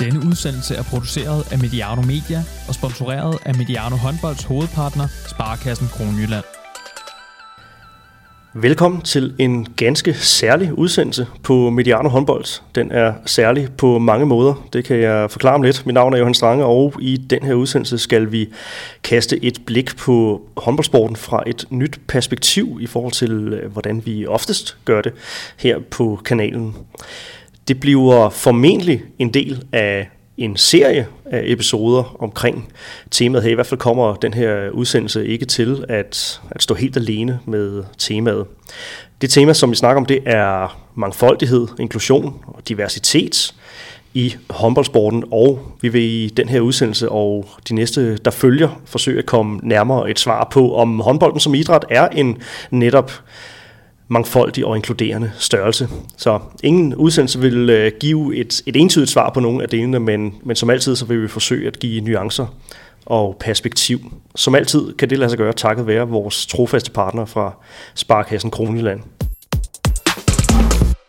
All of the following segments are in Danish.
Denne udsendelse er produceret af Mediano Media og sponsoreret af Mediano Håndbolds hovedpartner, Sparkassen Kronjylland. Velkommen til en ganske særlig udsendelse på Mediano Håndbold. Den er særlig på mange måder. Det kan jeg forklare om lidt. Mit navn er Johan Strange, og i den her udsendelse skal vi kaste et blik på håndboldsporten fra et nyt perspektiv i forhold til, øh, hvordan vi oftest gør det her på kanalen. Det bliver formentlig en del af en serie af episoder omkring temaet her. I hvert fald kommer den her udsendelse ikke til at, at stå helt alene med temaet. Det tema, som vi snakker om, det er mangfoldighed, inklusion og diversitet i håndboldsporten, og vi vil i den her udsendelse og de næste, der følger, forsøge at komme nærmere et svar på, om håndbolden som idræt er en netop mangfoldig og inkluderende størrelse. Så ingen udsendelse vil øh, give et, et entydigt svar på nogle af delene, men, men som altid så vil vi forsøge at give nuancer og perspektiv. Som altid kan det lade sig gøre takket være vores trofaste partner fra Sparkassen Kronjylland.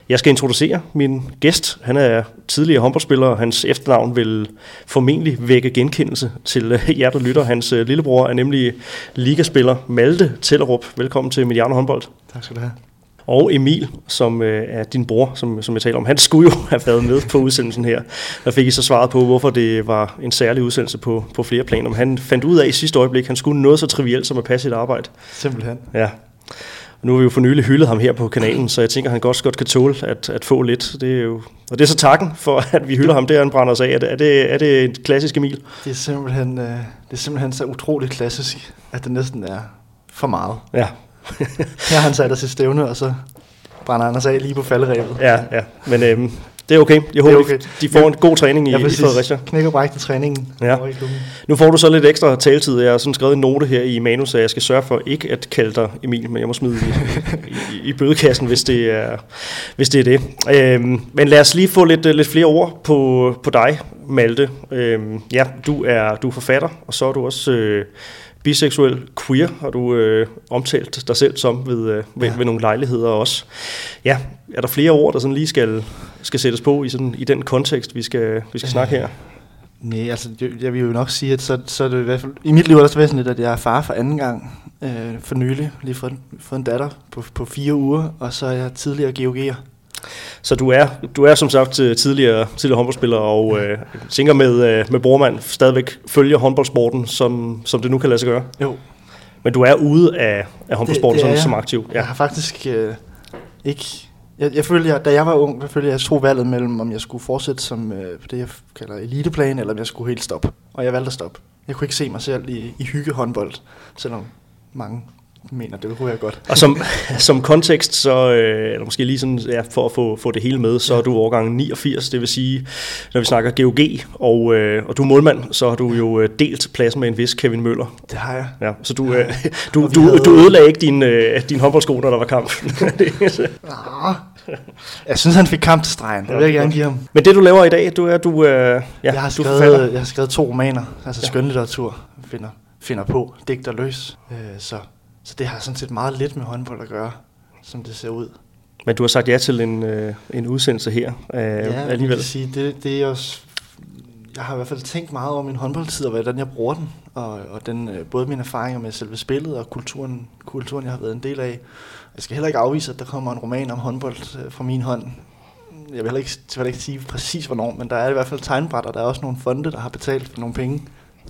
Jeg skal introducere min gæst. Han er tidligere håndboldspiller, og hans efternavn vil formentlig vække genkendelse til øh, jer, der lytter. Hans øh, lillebror er nemlig ligaspiller Malte Tellerup. Velkommen til Mediano Håndbold. Tak skal du have. Og Emil, som øh, er din bror, som, som jeg taler om, han skulle jo have været med på udsendelsen her. Der fik I så svaret på, hvorfor det var en særlig udsendelse på, på flere planer. Men han fandt ud af i sidste øjeblik, han skulle noget så trivielt som at passe sit arbejde. Simpelthen. Ja. Og nu har vi jo for nylig hyldet ham her på kanalen, så jeg tænker, at han godt, godt kan tåle at, at få lidt. Det er jo, og det er så takken for, at vi hylder ham, det er, han brænder os af. Er det, er det, er det et klassisk Emil? Det er, simpelthen, øh, det er simpelthen så utroligt klassisk, at det næsten er for meget. Ja. Her har han sat os til stævne, og så brænder os af lige på falderæbet. Ja, ja. Men øhm, det er okay. Jeg håber, okay. de får en god træning i, ja, i Fredericia. Knæk og bræk træningen ja. Nu får du så lidt ekstra taletid. Jeg har sådan skrevet en note her i manus, så jeg skal sørge for ikke at kalde dig Emil, men jeg må smide i, i, i bødekassen, hvis det er, hvis det, er det. Øhm, men lad os lige få lidt, lidt flere ord på, på dig, Malte. Øhm, ja, du er, du er forfatter, og så er du også... Øh, biseksuel queer, har du øh, omtalt dig selv som ved, øh, ved, ja. ved nogle lejligheder også. Ja, er der flere ord, der sådan lige skal, skal sættes på i, sådan, i den kontekst, vi skal, vi skal snakke her? Nej, altså jeg vil jo nok sige, at så, så er det i hvert fald... I mit liv er det væsentligt, at jeg er far for anden gang øh, for nylig. Lige fået, fået en datter på, på fire uger, og så er jeg tidligere GOG'er. Så du er, du er som sagt tidligere, tidligere håndboldspiller, og øh, tænker med, øh, med Bormand stadigvæk følger håndboldsporten, som, som det nu kan lade sig gøre? Jo. Men du er ude af, af håndboldsporten det, det som, som aktiv? Ja. Jeg har faktisk øh, ikke... Jeg, jeg følte, jeg, da jeg var ung, der følte jeg, jeg tog valget mellem, om jeg skulle fortsætte som øh, det, jeg kalder eliteplan, eller om jeg skulle helt stoppe. Og jeg valgte at stoppe. Jeg kunne ikke se mig selv i, i hygge håndbold, selvom mange mener, det kunne jeg godt. Og som, som kontekst, så, øh, eller måske lige sådan, ja, for at få, få det hele med, så er du årgang 89, det vil sige, når vi snakker GOG, og, øh, og du er målmand, så har du jo øh, delt pladsen med en vis Kevin Møller. Det har jeg. Ja, så du, øh, du, du, havde... du ødelagde ikke din, øh, din håndboldsko, når der var kamp. jeg synes, han fik kamp til stregen. Det vil jeg gerne give ham. Men det, du laver i dag, du er, du, øh, ja, jeg, har du skrevet, jeg har skrevet to romaner, altså ja. skønlitteratur, finder, finder på, digter løs. Øh, så så det har sådan set meget lidt med håndbold at gøre, som det ser ud. Men du har sagt ja til en, øh, en udsendelse her øh, ja, alligevel. Ja, sige, det, det er også... Jeg har i hvert fald tænkt meget over min håndboldtid, og hvordan jeg bruger den, og, og den, øh, både mine erfaringer med selve spillet og kulturen, kulturen, jeg har været en del af. Jeg skal heller ikke afvise, at der kommer en roman om håndbold øh, fra min hånd. Jeg vil heller ikke, vil ikke sige præcis hvornår, men der er i hvert fald tegnbrætter. Der er også nogle fonde, der har betalt for nogle penge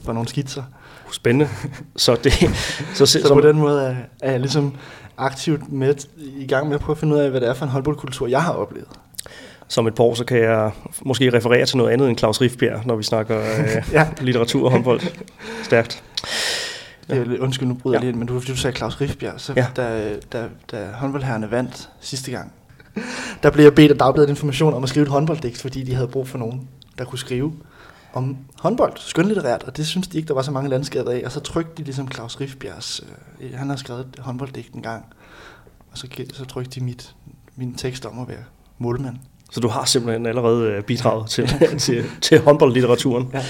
for nogle skitser. Spændende. Så, det, så, så, så på den måde er, er jeg ligesom aktivt med, i gang med at prøve at finde ud af, hvad det er for en håndboldkultur, jeg har oplevet. Som et par år, så kan jeg måske referere til noget andet end Claus Riffbjerg, når vi snakker øh, ja. litteratur og håndbold. Stærkt. Ja. Er, undskyld, nu bryder ja. jeg lige ind, men du, du sagde Claus Riffbjerg, så ja. da, da, da håndboldherrene vandt sidste gang, der blev jeg bedt af Dagbladet Information om at skrive et håndbolddigt, fordi de havde brug for nogen, der kunne skrive om håndbold, skønlitterært, og det synes de ikke, der var så mange landskaber af. Og så trykte de ligesom Claus Riffbjergs, øh, han har skrevet et håndbolddigt en gang, og så, så trykte de mit, min tekst om at være målmand. Så du har simpelthen allerede øh, bidraget til, til, til håndboldlitteraturen. Ja.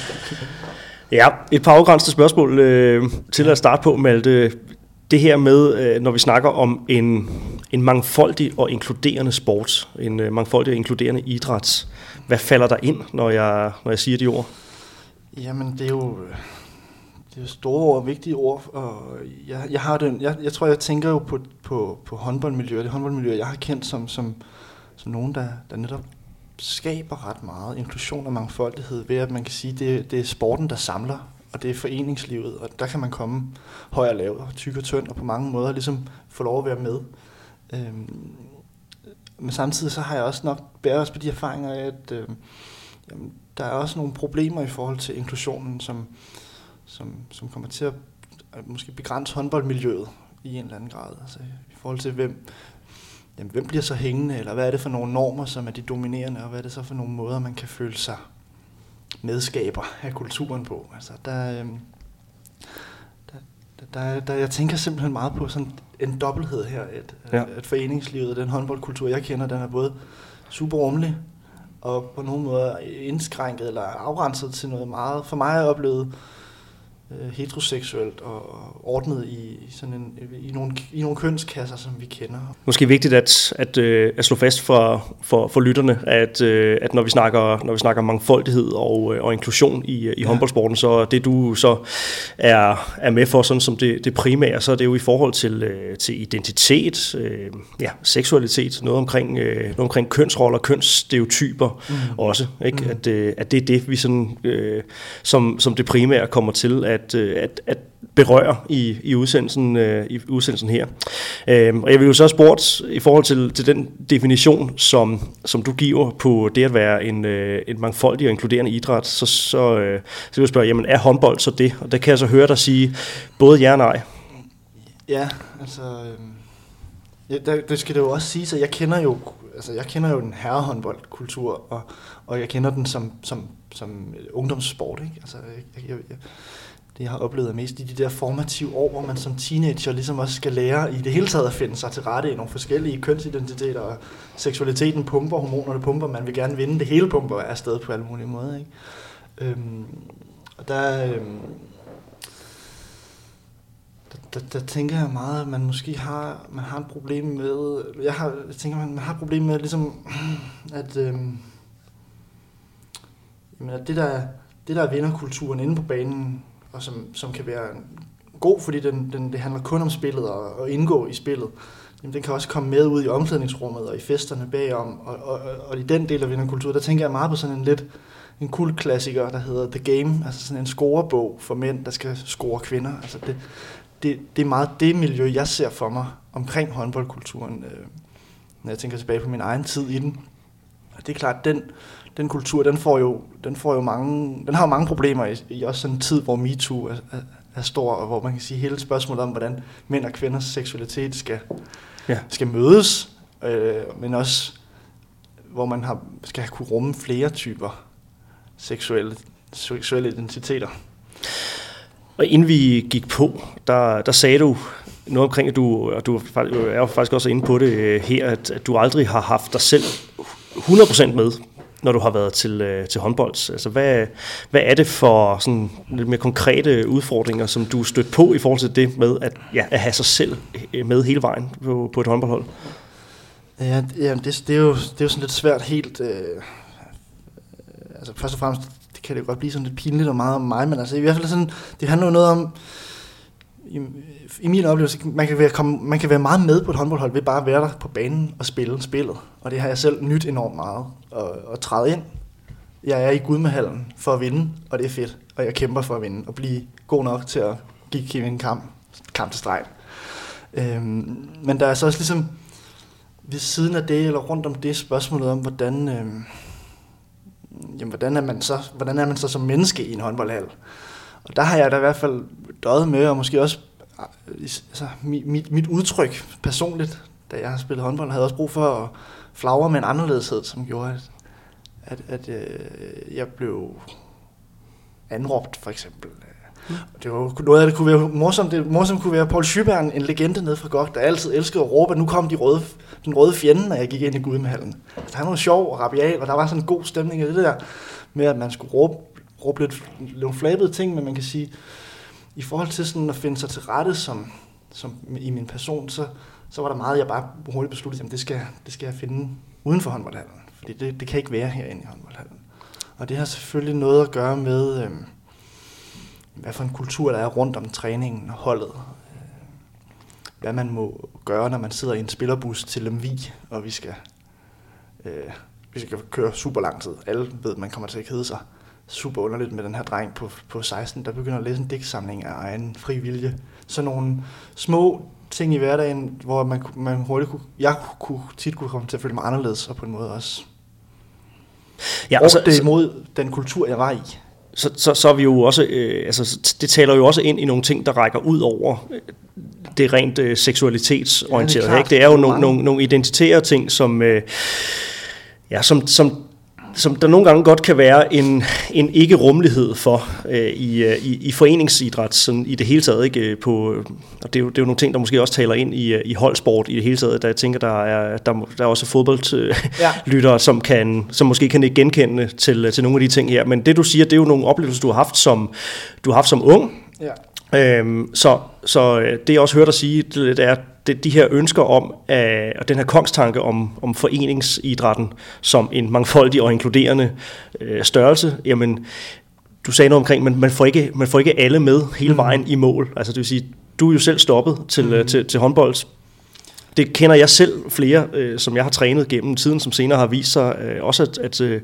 ja, et par afgrænsede spørgsmål øh, til at starte på, Malte. Det her med, øh, når vi snakker om en, en mangfoldig og inkluderende sport, en øh, mangfoldig og inkluderende idræt. Hvad falder der ind, når jeg, når jeg siger de ord? Jamen, det er jo, øh, det er store og vigtige ord, og jeg, jeg, har det, jeg, jeg tror, jeg tænker jo på, på, på håndboldmiljøet. Det håndboldmiljø, jeg har kendt som, som, som nogen, der, der netop skaber ret meget inklusion og mangfoldighed ved, at man kan sige, det, det er sporten, der samler, og det er foreningslivet, og der kan man komme høj og lav, tyk og tynd, og på mange måder ligesom få lov at være med. Øhm, men samtidig så har jeg også nok bæret os på de erfaringer af, at øh, jamen, der er også nogle problemer i forhold til inklusionen, som, som, som kommer til at måske begrænse håndboldmiljøet i en eller anden grad. Altså i forhold til, hvem, jamen, hvem bliver så hængende, eller hvad er det for nogle normer, som er de dominerende, og hvad er det så for nogle måder, man kan føle sig medskaber af kulturen på. Altså, der, øh, der, der, der, jeg tænker simpelthen meget på sådan en dobbelthed her, at, ja. at foreningslivet, den håndboldkultur, jeg kender, den er både super rummelig, og på nogle måder indskrænket eller afrenset til noget meget, for mig er oplevet, øh, heteroseksuelt og ordnet i, sådan en, i, nogle, i nogle kønskasser, som vi kender. Måske vigtigt at, at, øh, at slå fast for, for, for lytterne, at, øh, at når, vi snakker, når vi snakker mangfoldighed og, øh, og inklusion i, i ja. håndboldsporten, så det du så er, er med for sådan som det, det primære, så er det jo i forhold til, øh, til identitet, øh, ja, seksualitet, noget omkring, øh, noget omkring kønsroller, kønsstereotyper mm. også. Ikke? Mm. At, øh, at det er det, vi sådan, øh, som, som det primære kommer til at at, øh, at, at berøre i, i, udsendelsen, øh, i udsendelsen her. Øhm, og jeg vil jo så spurgt i forhold til, til den definition, som, som du giver på det at være en, øh, en mangfoldig og inkluderende idræt, så, så, øh, så vil jeg spørge, jamen er håndbold så det? Og der kan jeg så høre dig sige både ja og nej. Ja, altså... Øh, ja, der, det skal det jo også sige, at jeg kender jo altså jeg kender jo den herrehåndboldkultur, og, og jeg kender den som, som, som ungdomssport. Ikke? Altså, jeg, jeg, jeg, det, jeg har oplevet mest i de der formative år, hvor man som teenager ligesom også skal lære i det hele taget at finde sig til rette i nogle forskellige kønsidentiteter, og seksualiteten pumper, hormonerne pumper, man vil gerne vinde, det hele pumper af sted på alle mulige måder. Ikke? Øhm, og der, øhm, der, der, der, tænker jeg meget, at man måske har, man har et problem med, jeg, har, jeg tænker, man, man har et problem med ligesom, at, øhm, jamen, at det der, det der er vinderkulturen inde på banen, og som, som kan være god, fordi den, den, det handler kun om spillet og, og indgå i spillet. Jamen, den kan også komme med ud i omklædningsrummet og i festerne bagom, og, og, og, og i den del af vinderkultur, der tænker jeg meget på sådan en lidt en kult klassiker, der hedder The Game, altså sådan en scorebog for mænd, der skal score kvinder. Altså det, det, det er meget det miljø, jeg ser for mig omkring håndboldkulturen, øh, når jeg tænker tilbage på min egen tid i den. Og det er klart, den, den kultur, den får jo, den får jo mange, den har jo mange problemer i, i også sådan en tid, hvor MeToo er, er, er stor, og hvor man kan sige hele spørgsmålet om, hvordan mænd og kvinders seksualitet skal, ja. skal mødes, øh, men også hvor man har, skal kunne rumme flere typer seksuelle, seksuelle identiteter. Og inden vi gik på, der, der sagde du noget omkring, at du, og du er jo faktisk også inde på det øh, her, at, at du aldrig har haft dig selv 100% med når du har været til, øh, til håndbold? Altså, hvad, hvad er det for sådan lidt mere konkrete udfordringer, som du er stødt på i forhold til det med at, ja, at have sig selv øh, med hele vejen på, på et håndboldhold? Ja, ja det, det, er jo, det er jo sådan lidt svært helt... Øh, altså først og fremmest det kan det godt blive sådan lidt pinligt og meget om mig, men altså i hvert fald sådan, det handler jo noget om, i, i min oplevelse, man kan, være, komme, man kan være meget med på et håndboldhold ved bare at være der på banen og spille spillet. Og det har jeg selv nyt enormt meget at, at træde ind. Jeg er i Gudmehallen for at vinde, og det er fedt. Og jeg kæmper for at vinde og blive god nok til at give Kevin en kamp, kamp til streg. Øhm, men der er så også ligesom ved siden af det, eller rundt om det spørgsmålet om, hvordan, øhm, jamen, hvordan, er man så, hvordan er man så som menneske i en håndboldhal? Og der har jeg da i hvert fald døjet med, og måske også altså, mit, mit udtryk personligt, da jeg har spillet håndbold, havde også brug for at flagre med en anderledeshed, som gjorde, at, at, at øh, jeg blev anråbt, for eksempel. Mm. Det var noget af det kunne være morsomt. Det morsomt kunne være Paul Schybern, en legende nede fra GOG, der altid elskede at råbe, at nu kom de røde, den røde fjende, når jeg gik ind i Gudmehallen. Altså, han var sjov og rabial, og der var sådan en god stemning i det der med, at man skulle råbe, råbe lidt nogle flabede ting, men man kan sige, i forhold til sådan at finde sig til rette som, som i min person, så, så var der meget, jeg bare hurtigt besluttede, at det skal, det skal jeg finde uden for håndboldhallen. Fordi det, det kan ikke være herinde i håndboldhallen. Og det har selvfølgelig noget at gøre med, øh, hvad for en kultur der er rundt om træningen og holdet. Hvad man må gøre, når man sidder i en spillerbus til Lemvi, og vi skal, øh, vi skal køre super lang tid. Alle ved, at man kommer til at kede sig super underligt med den her dreng på, på 16, der begynder at læse en digtsamling af egen fri vilje. Så nogle små ting i hverdagen, hvor man, man hurtigt kunne, jeg kunne, tit kunne komme til at føle mig anderledes, og på en måde også ja, og så, det imod den kultur, jeg var i. Så, så, så er vi jo også, øh, altså, det taler jo også ind i nogle ting, der rækker ud over øh, det rent øh, seksualitetsorienterede. Ja, det, er klart, det er jo nogle, nogle, nogle identitære ting, som, øh, ja, som, som som der nogle gange godt kan være en, en ikke-rummelighed for øh, i, øh, i, i foreningsidræt sådan i det hele taget. Ikke? På, og det, er jo, det er jo nogle ting, der måske også taler ind i, øh, i holdsport i det hele taget. Der jeg tænker, der er, der, der er også fodboldlyttere, ja. som, kan, som måske kan ikke genkende til, til nogle af de ting her. Men det du siger, det er jo nogle oplevelser, du har haft som, du har haft som ung. Ja. Øhm, så, så øh, det jeg også hørte dig sige, det er, det, de her ønsker om, øh, og den her kongstanke om, om foreningsidrætten som en mangfoldig og inkluderende øh, størrelse, jamen, du sagde noget omkring, men man får ikke, man får ikke alle med hele mm. vejen i mål. Altså det vil sige, du er jo selv stoppet til, mm. til, til håndbold. Det kender jeg selv flere, øh, som jeg har trænet gennem tiden, som senere har vist sig øh, også at, at, øh,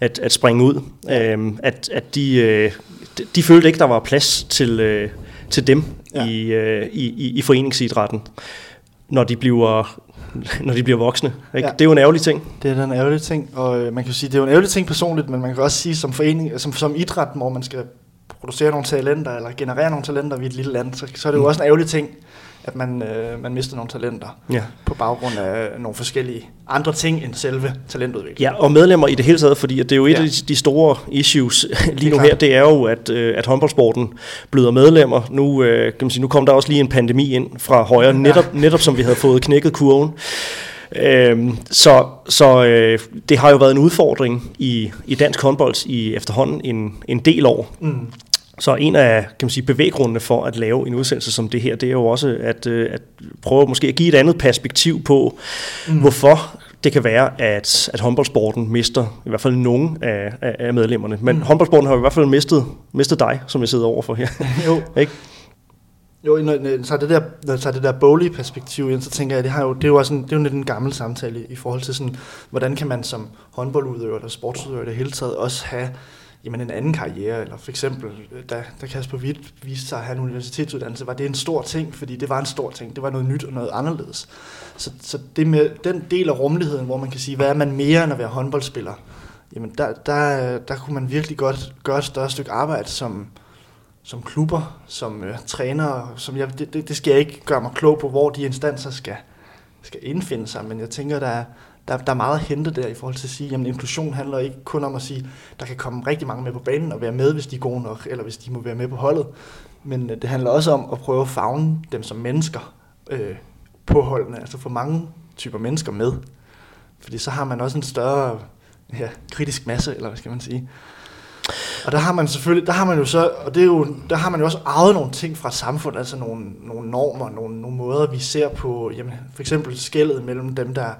at, at springe ud. Øh, at, at de, øh, de, de følte ikke, der var plads til, øh, til dem ja. i, øh, i, i foreningsidrætten, når de bliver når de bliver voksne. Ikke? Ja. Det er jo en ærgerlig ting. Det er en ærgerlig ting, og øh, man kan sige, det er jo en ærgerlig ting personligt, men man kan også sige, som forening, som, som idræt, hvor man skal producere nogle talenter, eller generere nogle talenter i et lille land, så, så er det jo mm. også en ærgerlig ting, at man, øh, man mister nogle talenter ja. på baggrund af nogle forskellige andre ting end selve talentudvikling. Ja, og medlemmer i det hele taget, fordi det er jo et ja. af de store issues lige nu her, det er jo, at, øh, at håndboldsporten bløder medlemmer. Nu, øh, kan man sige, nu kom der også lige en pandemi ind fra højre, ja. netop, netop som vi havde fået knækket kurven. Øhm, så så øh, det har jo været en udfordring i, i dansk håndbold i efterhånden en, en del år. Mm. Så en af kan man sige, bevæggrundene for at lave en udsendelse som det her, det er jo også at, øh, at prøve måske at give et andet perspektiv på, mm. hvorfor det kan være, at, at håndboldsporten mister i hvert fald nogen af, af, af medlemmerne. Men mm. håndboldsporten har i hvert fald mistet, mistet dig, som jeg sidder overfor her. jo. ikke? Jo, når jeg tager det der, når jeg tager det der boglige perspektiv ind, så tænker jeg, det, har jo, det er jo også en, det er jo lidt en gammel samtale i forhold til sådan, hvordan kan man som håndboldudøver eller sportsudøver det hele taget også have jamen en anden karriere, eller for eksempel, øh, da, da Kasper Witt viste sig at have en universitetsuddannelse, var det en stor ting, fordi det var en stor ting, det var noget nyt og noget anderledes. Så, så det med den del af rummeligheden, hvor man kan sige, hvad er man mere end at være håndboldspiller, jamen der, der, der kunne man virkelig godt gøre et større stykke arbejde som, som klubber, som øh, trænere, som jeg, det, det, det skal jeg ikke gøre mig klog på, hvor de instanser skal, skal indfinde sig, men jeg tænker, der er, der, der er meget at hente der i forhold til at sige, at inklusion handler ikke kun om at sige, der kan komme rigtig mange med på banen og være med, hvis de er gode nok, eller hvis de må være med på holdet. Men øh, det handler også om at prøve at fagne dem som mennesker øh, på holdene, altså få mange typer mennesker med. Fordi så har man også en større ja, kritisk masse, eller hvad skal man sige. Og der har man selvfølgelig, der har man jo så, og det er jo, der har man jo også arvet nogle ting fra samfundet, altså nogle, nogle normer, nogle, nogle måder, vi ser på, jamen, for eksempel skældet mellem dem, der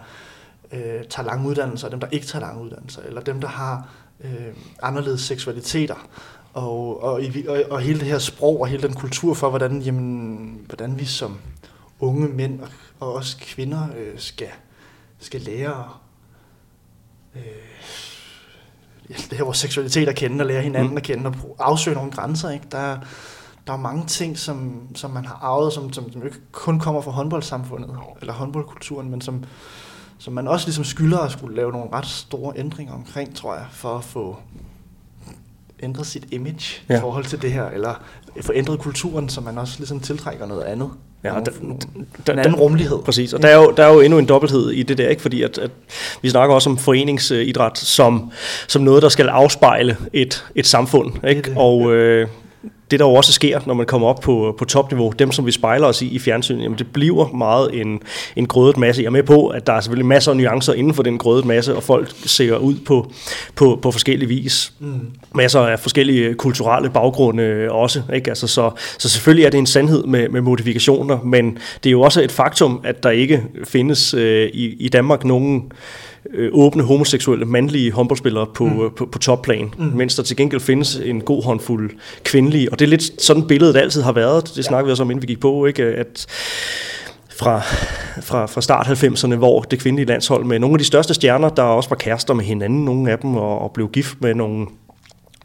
øh, tager lange uddannelser, og dem, der ikke tager lange uddannelser, eller dem, der har øh, anderledes seksualiteter, og, og, og, og hele det her sprog og hele den kultur for, hvordan, jamen, hvordan vi som unge mænd og, og også kvinder øh, skal, skal lære øh, det her vores seksualitet at kende, og lære hinanden mm. at kende, og afsøge nogle grænser. Ikke? Der, der er mange ting, som, som man har arvet, som, som, som ikke kun kommer fra håndboldsamfundet, eller håndboldkulturen, men som, som man også ligesom skylder at skulle lave nogle ret store ændringer omkring, tror jeg, for at få ændret sit image ja. i forhold til det her, eller få ændret kulturen, så man også ligesom tiltrækker noget andet. Ja, og der, der, en anden rummelighed. Præcis, og der er, jo, der er jo endnu en dobbelthed i det der, ikke? fordi at, at vi snakker også om foreningsidræt som, som noget, der skal afspejle et, et samfund. Ikke? Det, og øh, det der jo også sker, når man kommer op på, på topniveau, dem som vi spejler os i i fjernsynet, jamen det bliver meget en, en grødet masse. Jeg er med på, at der er selvfølgelig masser af nuancer inden for den grødet masse, og folk ser ud på, på, på forskellige vis. Mm. Masser af forskellige kulturelle baggrunde også. Ikke? Altså, så, så selvfølgelig er det en sandhed med, med modifikationer, men det er jo også et faktum, at der ikke findes øh, i, i Danmark nogen øh, åbne homoseksuelle mandlige håndboldspillere på, mm. på, på topplan, mm. mens der til gengæld findes en god håndfuld kvindelige, og det er lidt sådan billedet altid har været, det snakker ja. vi også om, inden vi gik på, ikke? at fra, fra, fra start 90'erne, hvor det kvindelige landshold med nogle af de største stjerner, der også var kærester med hinanden, nogle af dem, og, og blev gift med nogle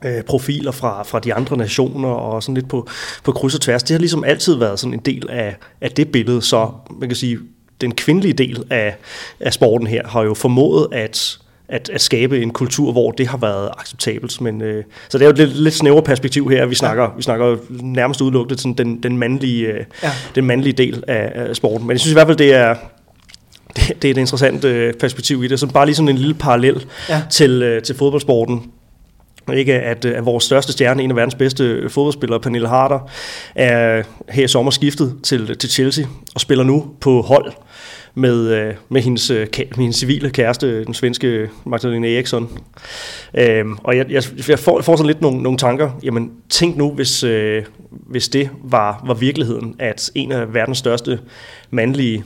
øh, profiler fra, fra de andre nationer og sådan lidt på, på kryds og tværs. Det har ligesom altid været sådan en del af, af det billede, så man kan sige, den kvindelige del af, af sporten her har jo formået at, at, at skabe en kultur, hvor det har været acceptabelt. Men, øh, så det er jo et lidt, lidt snævre perspektiv her. Vi snakker, ja. vi snakker nærmest udelukket sådan den, den, mandlige, øh, ja. den mandlige del af, af sporten. Men jeg synes i hvert fald, det er, det, det er et interessant øh, perspektiv i det. Så bare lige sådan en lille parallel ja. til, øh, til fodboldsporten ikke at, at vores største stjerne, en af verdens bedste fodboldspillere, Pernille Harder, er her i sommer skiftet til, til Chelsea og spiller nu på hold med, øh, med, hendes, øh, med hendes civile kæreste, den svenske Magdalena Eriksson. Øhm, og jeg, jeg, jeg får, får sådan lidt nogle, nogle tanker. Jamen, tænk nu, hvis, øh, hvis det var, var virkeligheden, at en af verdens største mandlige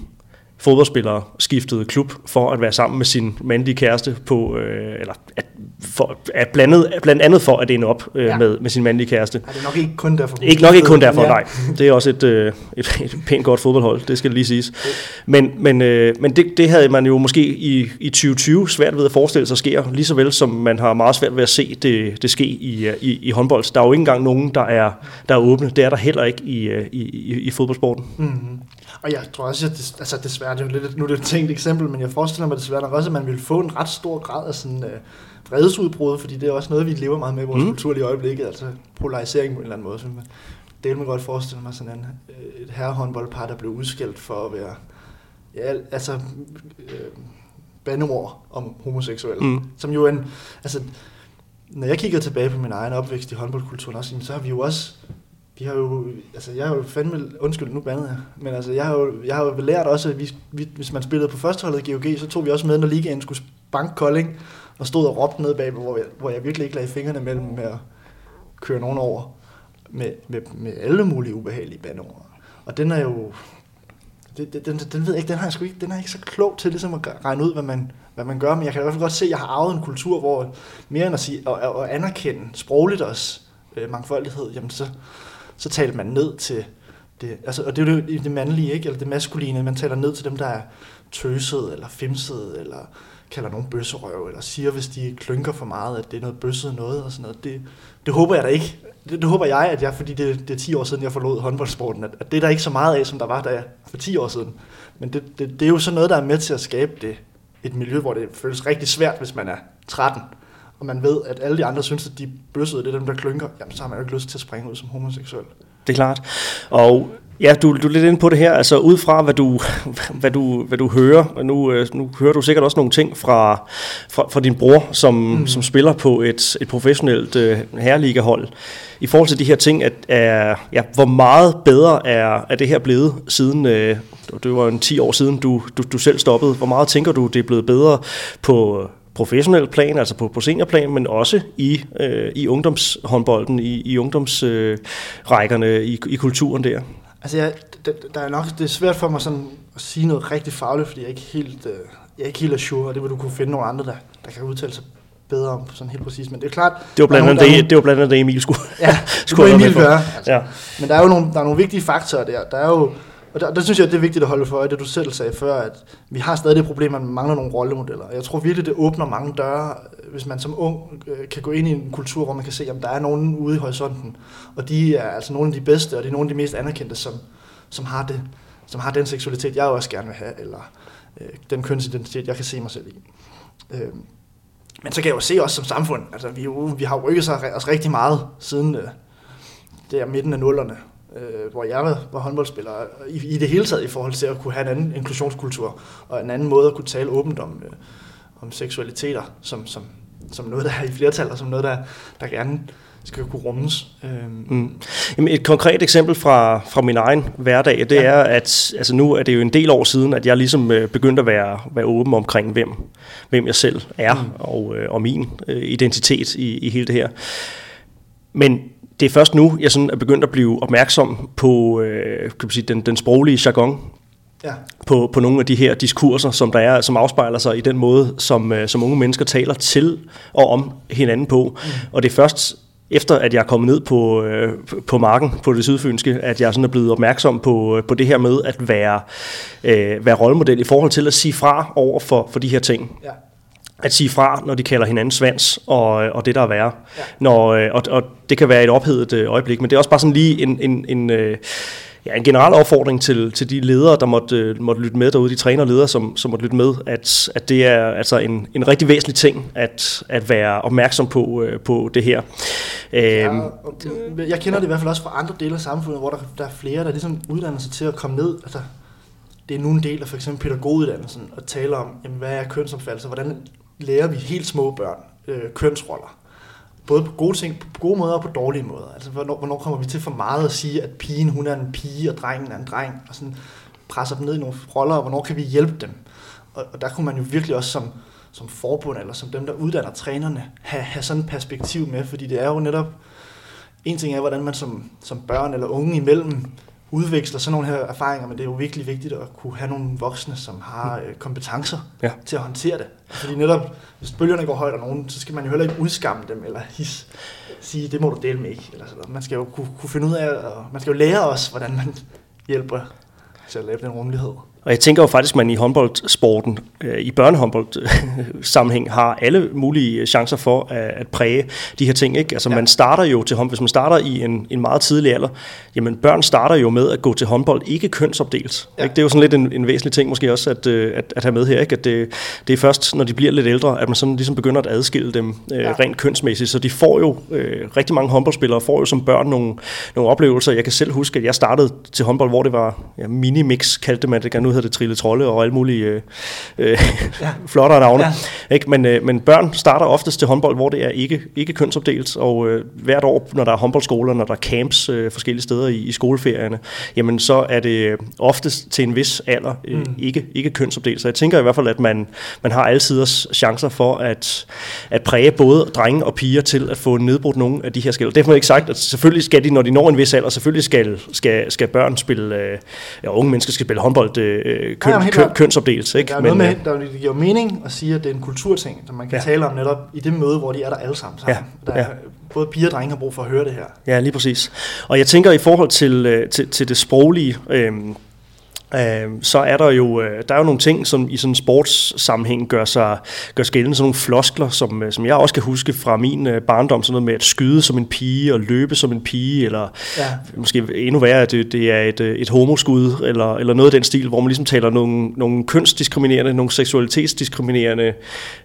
fodboldspillere skiftede klub for at være sammen med sin mandlige kæreste på, øh, eller at, for, at blandet, blandt andet for at ende op øh, ja. med, med sin mandlige kæreste. Er det nok ikke kun derfor? Ikke nok ikke kun derfor, ja. nej. Det er også et, øh, et, et pænt godt fodboldhold, det skal lige siges. Men, men, øh, men det, det havde man jo måske i, i 2020 svært ved at forestille sig sker, lige så vel som man har meget svært ved at se det, det ske i, i, i håndbold. Der er jo ikke engang nogen, der er, der er åbne. Det er der heller ikke i, øh, i, i, i fodboldsporten. Mm-hmm. Og jeg tror også, at det, altså desværre, det er jo lidt, nu er det et tænkt eksempel, men jeg forestiller mig desværre også, at man vil få en ret stor grad af sådan, øh, vredesudbrud, fordi det er også noget, vi lever meget med i vores mm. kultur i øjeblikket, altså polarisering på en eller anden måde. Så man, det vil man godt forestille mig sådan en, øh, et herrehåndboldpar, der blev udskilt for at være, ja, altså, øh, bandeord om homoseksuelle. Mm. Som jo en, altså, når jeg kigger tilbage på min egen opvækst i håndboldkulturen også, så har vi jo også vi har jo, altså jeg har jo fandme, undskyld, nu bandet jeg, men altså jeg har jo, jeg har jo lært også, at vi, vi, hvis man spillede på førsteholdet i GOG, så tog vi også med, når ligaen skulle banke Kolding, og stod og råbte ned bag, hvor jeg, hvor jeg virkelig ikke lagde fingrene mellem med at køre nogen over med, med, med alle mulige ubehagelige bandeord. Og den er jo, det, den, den, ved jeg ikke, den har jeg sgu ikke, den er ikke så klog til ligesom at regne ud, hvad man, hvad man gør, men jeg kan i hvert fald godt se, at jeg har arvet en kultur, hvor mere end at sige, og, og anerkende sprogligt også øh, mangfoldighed, jamen så, så talte man ned til det, altså, og det er jo det, det mandlige, ikke? eller det maskuline, man taler ned til dem, der er tøset, eller fimset, eller kalder nogen bøsserøv, eller siger, hvis de klynker for meget, at det er noget bøsset noget, og sådan noget. Det, det håber jeg da ikke. Det, det håber jeg, at jeg, fordi det, det er 10 år siden, jeg forlod håndboldsporten, at, at det er der ikke så meget af, som der var der for 10 år siden. Men det, det, det er jo sådan noget, der er med til at skabe det, et miljø, hvor det føles rigtig svært, hvis man er 13, og man ved, at alle de andre synes, at de bøssede, det er dem, der klynker, jamen så har man jo ikke lyst til at springe ud som homoseksuel. Det er klart. Og Ja, du, du er lidt inde på det her, altså ud fra hvad du, hvad du, hvad du hører, og nu, øh, nu hører du sikkert også nogle ting fra, fra, fra din bror, som, mm. som spiller på et, et professionelt uh, herreligahold. I forhold til de her ting, at, er, ja, hvor meget bedre er, er det her blevet siden, uh, det var en 10 år siden, du, du, du selv stoppede. Hvor meget tænker du, det er blevet bedre på professionel plan, altså på, på seniorplan, men også i, øh, i ungdomshåndbolden, i, i ungdomsrækkerne, øh, i, i kulturen der? Altså, jeg, der er nok, det er svært for mig sådan at sige noget rigtig fagligt, fordi jeg er ikke helt, øh, jeg er ikke helt sure, og det vil du kunne finde nogle andre, der, der kan udtale sig bedre om sådan helt præcis. Men det er klart... Det var blandt andet det, det, var blandt andet det, Emil skulle, ja, skulle Emil gøre. Altså. Ja. Men der er jo nogle, der er nogle vigtige faktorer der. Der er jo og der, der synes jeg, det er vigtigt at holde for øje, det du selv sagde før, at vi har stadig det problem, at man mangler nogle rollemodeller. Jeg tror virkelig, det åbner mange døre, hvis man som ung øh, kan gå ind i en kultur, hvor man kan se, at der er nogen ude i horisonten, og de er altså nogle af de bedste, og de er nogle af de mest anerkendte, som, som, har, det, som har den seksualitet, jeg også gerne vil have, eller øh, den kønsidentitet, jeg kan se mig selv i. Øh, men så kan jeg jo se os som samfund, altså vi, jo, vi har rykket sig os rigtig meget siden øh, der midten af nullerne, øh, hvor jeg var, håndboldspiller, i, i det hele taget i forhold til at kunne have en anden inklusionskultur, og en anden måde at kunne tale åbent om, øh, om seksualiteter, som, som, som noget, der er i flertal, og som noget, der, der gerne skal kunne rummes. Øhm. Mm. Jamen et konkret eksempel fra, fra min egen hverdag, det ja. er, at altså nu er det jo en del år siden, at jeg ligesom øh, begyndte at være, være åben omkring, hvem, hvem jeg selv er, mm. og, øh, og min øh, identitet i, i hele det her. Men det er først nu, jeg sådan er begyndt at blive opmærksom på øh, kan man sige, den, den sproglige jargon, ja. på, på nogle af de her diskurser, som der er, som afspejler sig i den måde, som, øh, som unge mennesker taler til og om hinanden på. Mm. Og det er først efter at jeg er kommet ned på, øh, på marken på det sydfynske, at jeg sådan er blevet opmærksom på, øh, på det her med at være, øh, være rollemodel i forhold til at sige fra over for, for de her ting. Ja at sige fra, når de kalder hinanden svans og, og det, der er værre. Ja. Når, øh, og, og det kan være et ophedet øh, øjeblik, men det er også bare sådan lige en, en, en, øh, ja, en generel opfordring til, til de ledere, der måtte, måtte lytte med derude, de træner ledere, som, som måtte lytte med, at, at det er altså en, en rigtig væsentlig ting at, at være opmærksom på, på det her. Ja, øhm, jeg kender det i hvert fald også fra andre dele af samfundet, hvor der, der er flere, der ligesom uddanner sig til at komme ned. Altså, det er nu en del af for eksempel pædagoguddannelsen at tale om, jamen, hvad er kønsopfattelse, hvordan lærer vi helt små børn øh, kønsroller. Både på gode, ting, på gode måder og på dårlige måder. Altså, hvornår, hvornår kommer vi til for meget at sige, at pigen hun er en pige, og drengen er en dreng, og sådan presser dem ned i nogle roller, og hvornår kan vi hjælpe dem? Og, og der kunne man jo virkelig også som, som forbund, eller som dem, der uddanner trænerne, have, have sådan et perspektiv med, fordi det er jo netop, en ting er, hvordan man som, som børn eller unge imellem udveksler sådan nogle her erfaringer, men det er jo virkelig vigtigt at kunne have nogle voksne, som har øh, kompetencer ja. til at håndtere det. Fordi netop, hvis bølgerne går højt og nogen, så skal man jo heller ikke udskamme dem, eller his, sige, det må du dele med ikke. Eller sådan. Man skal jo kunne, kunne finde ud af, og man skal jo lære os, hvordan man hjælper til at lave den rummelighed. Og jeg tænker jo faktisk, at man i håndboldsporten, øh, i børnehåndbold sammenhæng, har alle mulige chancer for at, at præge de her ting. Ikke? Altså ja. man starter jo til håndbold, hvis man starter i en, en meget tidlig alder, jamen børn starter jo med at gå til håndbold, ikke kønsopdelt. Ja. Ikke? Det er jo sådan lidt en, en væsentlig ting måske også at, øh, at, at have med her, ikke? at det, det er først, når de bliver lidt ældre, at man sådan ligesom begynder at adskille dem øh, ja. rent kønsmæssigt. Så de får jo, øh, rigtig mange håndboldspillere får jo som børn nogle, nogle oplevelser. Jeg kan selv huske, at jeg startede til håndbold, hvor det var ja, mini-mix, kaldte man det, nu hedder det Trille Trolle og alle mulige øh, øh, ja. flottere navne. Ja. Ikke? Men, øh, men børn starter oftest til håndbold, hvor det er ikke, ikke kønsopdelt, og øh, hvert år, når der er håndboldskoler, når der er camps øh, forskellige steder i, i skoleferierne, jamen så er det oftest til en vis alder øh, mm. ikke, ikke kønsopdelt. Så jeg tænker i hvert fald, at man, man har altiders chancer for at, at præge både drenge og piger til at få nedbrudt nogle af de her skæld. Det har ikke sagt, at selvfølgelig skal de, når de når en vis alder, selvfølgelig skal, skal, skal børn spille, øh, ja, unge mennesker skal spille håndbold øh, køn, ja, køn, kønsopdelt. Ikke? Der er noget Men, med, der det giver mening at sige, at det er en kulturting, som man kan ja. tale om netop i det møde, hvor de er der alle sammen. sammen. Ja. Der er, ja. Både piger og drenge har brug for at høre det her. Ja, lige præcis. Og jeg tænker i forhold til, øh, til, til det sproglige, øh, øh, så er der jo øh, der er jo nogle ting, som i sådan en sportssammenhæng gør sig gør sig gældende, sådan nogle floskler, som, øh, som jeg også kan huske fra min øh, barndom, sådan noget med at skyde som en pige og løbe som en pige, eller ja. måske endnu værre, at det, det er et, et homoskud, eller, eller noget af den stil, hvor man ligesom taler nogle, nogle kønsdiskriminerende, nogle seksualitetsdiskriminerende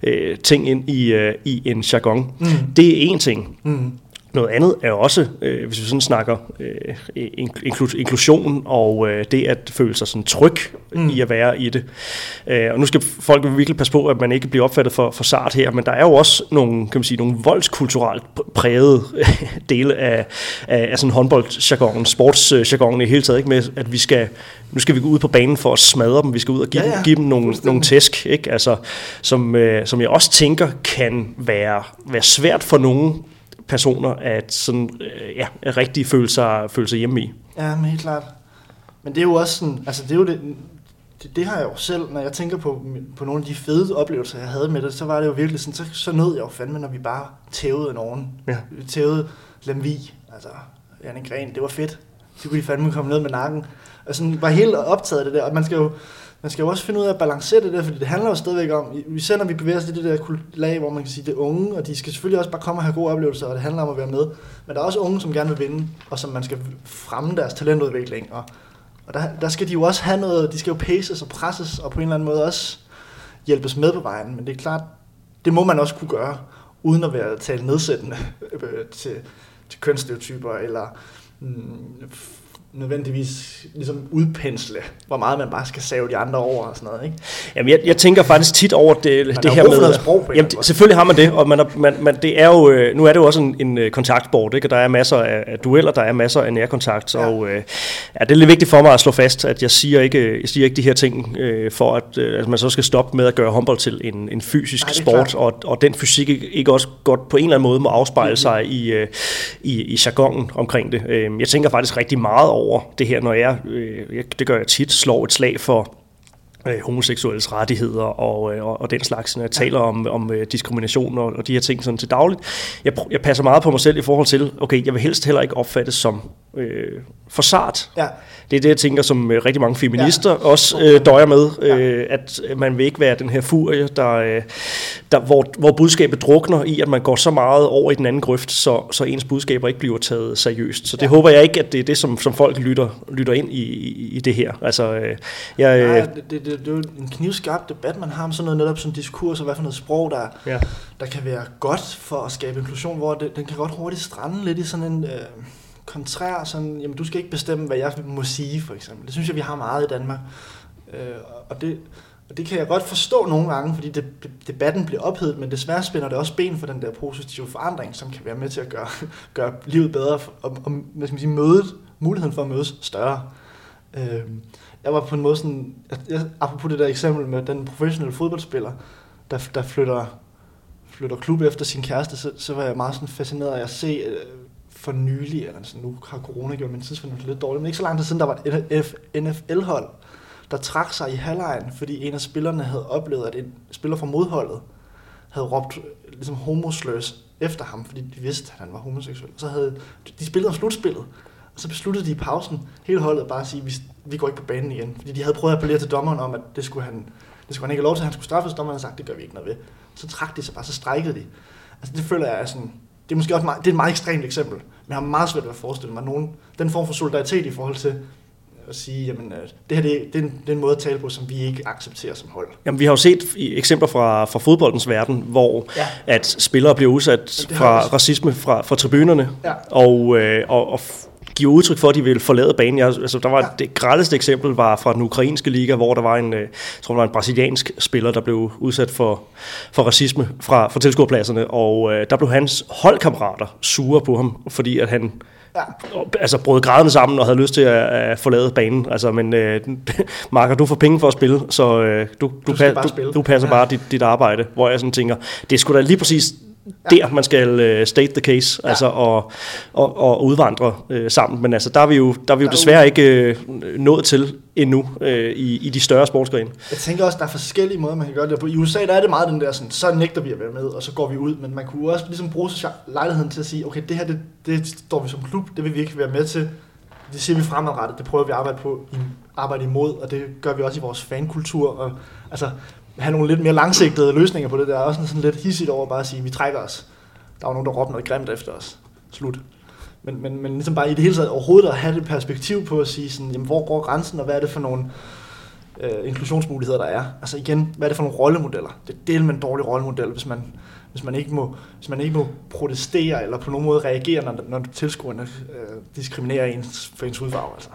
øh, ting ind i, øh, i en jargon. Mm. Det er en ting. Mm. Noget andet er også, øh, hvis vi sådan snakker øh, inklusion og øh, det at føle sig sådan tryg mm. i at være i det. Øh, og nu skal folk virkelig passe på, at man ikke bliver opfattet for, for sart her, men der er jo også nogle, kan man sige, nogle voldskulturelt prægede dele af, af, af sådan håndboldjargonen, sportsjargonen i hele taget, ikke med, at vi skal, nu skal vi gå ud på banen for at smadre dem, vi skal ud og give, ja, ja. Dem, give dem nogle, nogle tæsk, ikke? Altså, som, øh, som jeg også tænker kan være, være svært for nogen personer at sådan, øh, ja, rigtig føle sig, føle sig hjemme i. Ja, men helt klart. Men det er jo også sådan, altså det er jo det, det, det har jeg jo selv, når jeg tænker på, på nogle af de fede oplevelser, jeg havde med det, så var det jo virkelig sådan, så, så nød jeg jo fandme, når vi bare tævede nogen. Ja. Vi tævede Lemvi, altså Janne Gren, det var fedt. Så kunne de fandme komme ned med nakken. Og sådan var helt optaget af det der, og man skal jo, man skal jo også finde ud af at balancere det der, fordi det handler jo stadigvæk om, vi sender vi bevæger os i det der lag, hvor man kan sige, det er unge, og de skal selvfølgelig også bare komme og have gode oplevelser, og det handler om at være med. Men der er også unge, som gerne vil vinde, og som man skal fremme deres talentudvikling. Og, og der, der skal de jo også have noget, de skal jo paces og presses, og på en eller anden måde også hjælpes med på vejen. Men det er klart, det må man også kunne gøre, uden at være tale nedsættende øh, til, til kønsstereotyper, eller mm, nødvendigvis ligesom udpensle, hvor meget man bare skal save de andre over og sådan noget, ikke? Jamen, jeg, jeg tænker faktisk tit over det, man det her med... Sprog jamen, det, selvfølgelig har man det, og man er, man, man, det er jo, øh, nu er det jo også en, en øh, kontaktbord, ikke? og der er masser af, af dueller, der er masser af nærkontakt, ja. og øh, ja, det er lidt vigtigt for mig at slå fast, at jeg siger ikke, jeg siger ikke de her ting, øh, for at, øh, at man så skal stoppe med at gøre håndbold til en, en fysisk Nej, sport, og, og den fysik ikke også godt på en eller anden måde må afspejle mm-hmm. sig i, øh, i, i jargonen omkring det. Øh, jeg tænker faktisk rigtig meget over det her, når jeg, øh, det gør jeg tit, slår et slag for øh, homoseksuelles rettigheder og, øh, og, og den slags, når jeg taler om, om øh, diskrimination og, og de her ting sådan til dagligt. Jeg, jeg passer meget på mig selv i forhold til, okay, jeg vil helst heller ikke opfattes som øh, for sart. Ja. Det er det, jeg tænker, som øh, rigtig mange feminister ja. også øh, døjer med, øh, ja. at man vil ikke være den her furie, der, øh, der, hvor, hvor budskabet drukner i, at man går så meget over i den anden grøft, så, så ens budskaber ikke bliver taget seriøst. Så det ja. håber jeg ikke, at det er det, som, som folk lytter, lytter ind i, i, i det her. Altså, øh, jeg, øh, Nej, det, det, det, det er jo en knivskarp debat, man har om sådan noget netop sådan diskurs, og hvad for noget sprog, der, ja. der kan være godt for at skabe inklusion, hvor det, den kan godt hurtigt strande lidt i sådan en... Øh, kontrær, sådan, jamen du skal ikke bestemme, hvad jeg må sige, for eksempel. Det synes jeg, vi har meget i Danmark. Øh, og, det, og det kan jeg godt forstå nogle gange, fordi det, debatten bliver ophedet, men desværre spænder det også ben for den der positive forandring, som kan være med til at gøre, gøre livet bedre, og, og hvad skal man sige, mødet, muligheden for at mødes større. Øh, jeg var på en måde sådan, jeg, apropos det der eksempel med den professionelle fodboldspiller, der, der flytter, flytter klub efter sin kæreste, så, så var jeg meget sådan fascineret af at se, øh, for nylig, eller sådan, nu har corona gjort min tidsfornemmelse lidt dårlig, men ikke så lang tid siden, der var et NFL-hold, der trak sig i halvlejen, fordi en af spillerne havde oplevet, at en spiller fra modholdet havde råbt øh, ligesom homosløs efter ham, fordi de vidste, at han var homoseksuel. Så havde de spillet om slutspillet, så besluttede de i pausen, hele holdet bare at sige, vi, vi går ikke på banen igen. Fordi de havde prøvet at appellere til dommeren om, at det skulle han, det skulle han ikke have lov til, at han skulle straffes. Dommeren havde sagt, det gør vi ikke noget ved. Så trak de sig bare, så strækkede de. Altså det føler jeg er sådan, det er måske også meget, det er et meget ekstremt eksempel, men jeg har meget svært ved at forestille mig nogen, den form for solidaritet i forhold til at sige, jamen øh, det her det, det, er en, det er en måde at tale på, som vi ikke accepterer som hold. Jamen vi har jo set eksempler fra, fra fodboldens verden, hvor ja. at spillere bliver udsat fra racisme fra, fra tribunerne, ja. og, øh, og, og giver udtryk for, at de vil forlade banen. Jeg, altså, der var ja. det grældeste eksempel var fra den ukrainske liga, hvor der var en, øh, jeg tror, der var en brasiliansk spiller, der blev udsat for, for racisme fra, fra tilskuerpladserne, og øh, der blev hans holdkammerater sure på ham, fordi at han Ja. Altså brød grædende sammen og havde lyst til at, at forlade banen. Altså, men øh, Marker, du får penge for at spille, så øh, du, du, du, pa- du, du passer ja. bare dit, dit arbejde. Hvor jeg sådan tænker, det skulle da lige præcis der, man skal uh, state the case, ja. altså og, og, og udvandre uh, sammen. Men altså, der er vi jo, der er vi jo desværre ikke uh, nået til endnu uh, i, i de større sportsgrene. Jeg tænker også, der er forskellige måder, man kan gøre det på. I USA der er det meget den der, sådan, så nægter vi at være med, og så går vi ud. Men man kunne også ligesom bruge lejligheden til at sige, okay, det her, det, det står vi som klub, det vil vi ikke være med til. Det siger vi fremadrettet, det prøver vi at arbejde på, arbejde imod, og det gør vi også i vores fankultur. Og, altså, have nogle lidt mere langsigtede løsninger på det. Der er også sådan lidt hissigt over bare at sige, at vi trækker os. Der var nogen, der råbte noget grimt efter os. Slut. Men, men, men ligesom bare i det hele taget overhovedet at have det perspektiv på at sige, sådan, jamen, hvor går grænsen, og hvad er det for nogle øh, inklusionsmuligheder, der er. Altså igen, hvad er det for nogle rollemodeller? Det er del med en dårlig rollemodel, hvis man, hvis man, ikke, må, hvis man ikke må protestere eller på nogen måde reagere, når, når tilskuerne øh, diskriminerer ens, for ens hudfarve. Altså.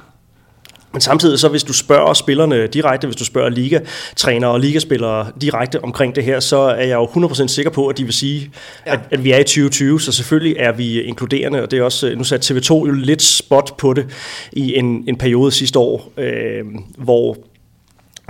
Men samtidig så hvis du spørger spillerne direkte, hvis du spørger ligatrænere og ligaspillere direkte omkring det her, så er jeg jo 100% sikker på, at de vil sige, ja. at, at vi er i 2020, så selvfølgelig er vi inkluderende, og det er også, nu satte TV2 jo lidt spot på det i en, en periode sidste år, øh, hvor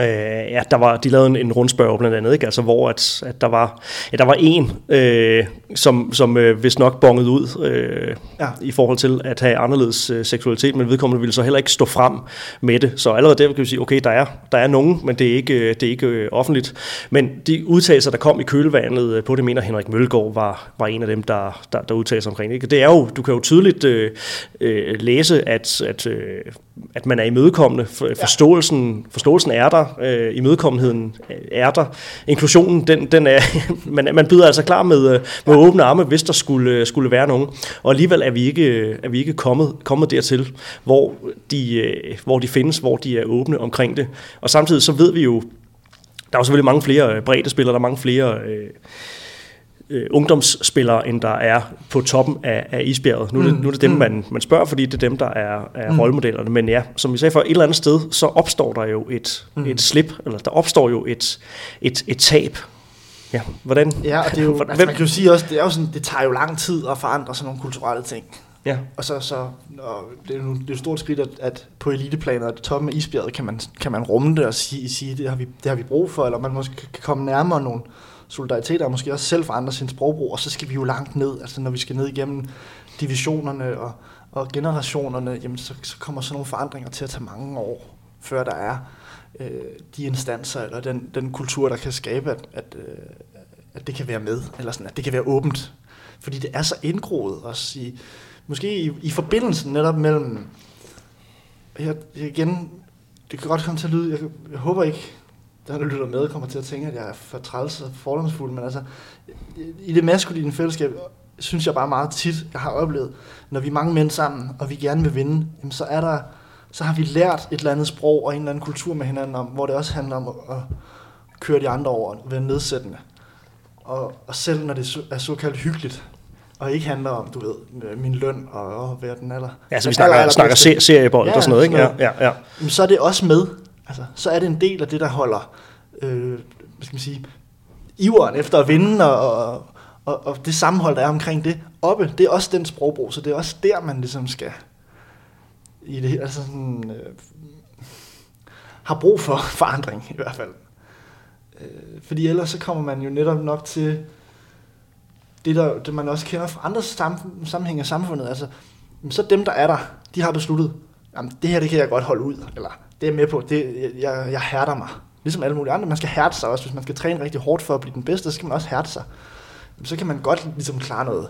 Øh, ja, der var, de lavede en, en rundspørg blandt andet, ikke? Altså, hvor at, at der var, ja, der var en, øh, som, som øh, vist nok bongede ud øh, ja. i forhold til at have anderledes øh, seksualitet, men vedkommende ville så heller ikke stå frem med det. Så allerede der kan vi sige, okay, der er, der er nogen, men det er ikke, øh, det er ikke øh, offentligt. Men de udtalelser, der kom i kølvandet øh, på det, mener Henrik Mølgaard var, var en af dem, der, der, der udtalte sig omkring det. Det er jo, du kan jo tydeligt øh, øh, læse, at, at, øh, at man er imødekommende. For, forståelsen, forståelsen er der, øh, imødekommenheden er der. Inklusionen, den, den er, man, man byder altså klar med, øh, med åbne arme, hvis der skulle, skulle være nogen. Og alligevel er vi ikke, er vi ikke kommet, kommet dertil, hvor de, øh, hvor de findes, hvor de er åbne omkring det. Og samtidig så ved vi jo, der er jo selvfølgelig mange flere øh, bredde spillere, der er mange flere... Øh, øh, ungdomsspillere, end der er på toppen af, af isbjerget. Nu er det, mm. nu er det dem, mm. man, man spørger, fordi det er dem, der er, er mm. rollemodellerne. Men ja, som vi sagde for et eller andet sted, så opstår der jo et, mm. et slip, eller der opstår jo et, et, et tab. Ja, hvordan? Ja, og det er jo, altså, man kan jo sige også, det, er jo sådan, det tager jo lang tid at forandre sådan nogle kulturelle ting. Ja. Og så, så og det, er jo, det er et stort skridt, at, at på eliteplaner, at toppen af isbjerget, kan man, kan man rumme det og sige, sige det, har vi, det har vi brug for, eller man måske kan komme nærmere nogle solidariteter, og måske også selv forandre sin sprogbrug, og så skal vi jo langt ned, altså når vi skal ned igennem divisionerne og, og generationerne, jamen så, så kommer sådan nogle forandringer til at tage mange år, før der er øh, de instanser, eller den, den kultur, der kan skabe, at, at, øh, at det kan være med, eller sådan, at det kan være åbent. Fordi det er så indgroet også i, måske i, i forbindelsen netop mellem, jeg, jeg igen, det kan godt komme til at lyde, jeg, jeg håber ikke, der der lytter med, kommer til at tænke, at jeg er for træls og fordomsfuld, men altså, i det maskuline fællesskab, synes jeg bare meget tit, jeg har oplevet, når vi er mange mænd sammen, og vi gerne vil vinde, jamen så er der, så har vi lært et eller andet sprog og en eller anden kultur med hinanden om, hvor det også handler om at, køre de andre over, være nedsættende. Og, og selv når det er såkaldt hyggeligt, og ikke handler om, du ved, min løn og, og hvad den aller. Ja, så vi snakker, aller, snakker ser, seriebold ja, og sådan noget, ikke? Ja, ja, ja. Men så er det også med. Altså, så er det en del af det, der holder, øh, hvad skal man sige, iveren efter at vinde, og, og, og, og det sammenhold, der er omkring det, oppe, det er også den sprogbrug, så det er også der, man ligesom skal, i det, altså sådan, øh, har brug for forandring i hvert fald. Øh, fordi ellers så kommer man jo netop nok til, det, der, det man også kender fra andre sam- sammenhænge af samfundet, altså, så dem, der er der, de har besluttet, jamen, det her, det kan jeg godt holde ud, eller det er med på, det, jeg, jeg hærder mig. Ligesom alle mulige andre, man skal hærde sig også, hvis man skal træne rigtig hårdt for at blive den bedste, så skal man også hærde sig. Så kan man godt ligesom klare noget,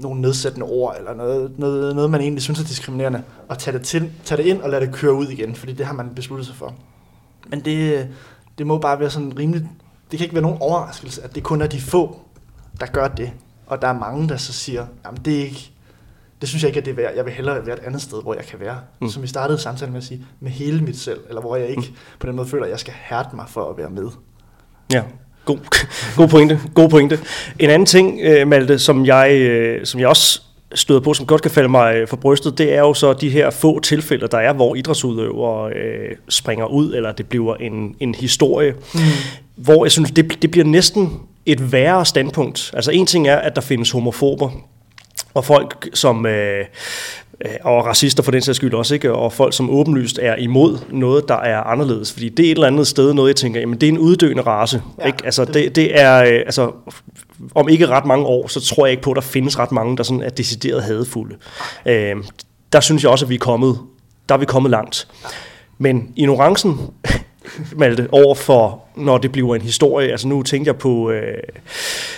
nogle nedsættende ord, eller noget, noget, noget man egentlig synes er diskriminerende, og tage det, til, tage det ind og lade det køre ud igen, fordi det har man besluttet sig for. Men det, det må bare være sådan rimeligt, det kan ikke være nogen overraskelse, at det kun er de få, der gør det. Og der er mange, der så siger, jamen det er ikke, det synes jeg ikke, at det er værd. Jeg vil hellere være et andet sted, hvor jeg kan være. Mm. Som vi startede samtalen med at sige, med hele mit selv. Eller hvor jeg ikke mm. på den måde føler, at jeg skal hærde mig for at være med. Ja, god, god pointe. God pointe. En anden ting, øh, Malte, som jeg, øh, som jeg også støder på, som godt kan falde mig øh, for brystet, det er jo så de her få tilfælde, der er, hvor idrætsudøvere øh, springer ud, eller det bliver en, en historie, mm. hvor jeg synes, det, det bliver næsten et værre standpunkt. Altså en ting er, at der findes homofober, og folk, som øh, øh, og racister for den sags skyld også, ikke? og folk, som åbenlyst er imod noget, der er anderledes. Fordi det er et eller andet sted noget, jeg tænker, jamen det er en uddøende race. Ja, ikke? Altså, det, det er, øh, altså, om ikke ret mange år, så tror jeg ikke på, at der findes ret mange, der sådan er decideret hadefulde. Øh, der synes jeg også, at vi er kommet, der er vi kommet langt. Men ignorancen, Malte, over for, når det bliver en historie, altså nu tænker jeg på øh,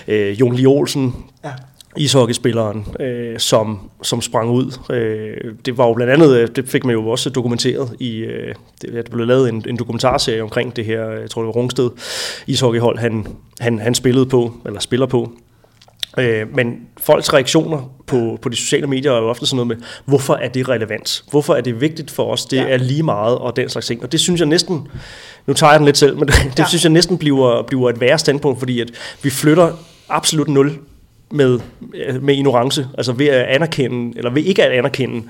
øh, Jon Lee Olsen, ja ishockeyspilleren, øh, som, som sprang ud. Øh, det var jo blandt andet, øh, det fik man jo også dokumenteret i, øh, det, det blev lavet en, en dokumentarserie omkring det her, jeg tror det var Rungsted ishockeyhold, han, han, han spillede på, eller spiller på. Øh, men folks reaktioner på, på de sociale medier er jo ofte sådan noget med, hvorfor er det relevant? Hvorfor er det vigtigt for os? Det ja. er lige meget, og den slags ting. Og det synes jeg næsten, nu tager jeg den lidt selv, men det, ja. synes jeg næsten bliver, bliver et værre standpunkt, fordi at vi flytter absolut nul med, med ignorance, altså ved at anerkende, eller ved ikke at anerkende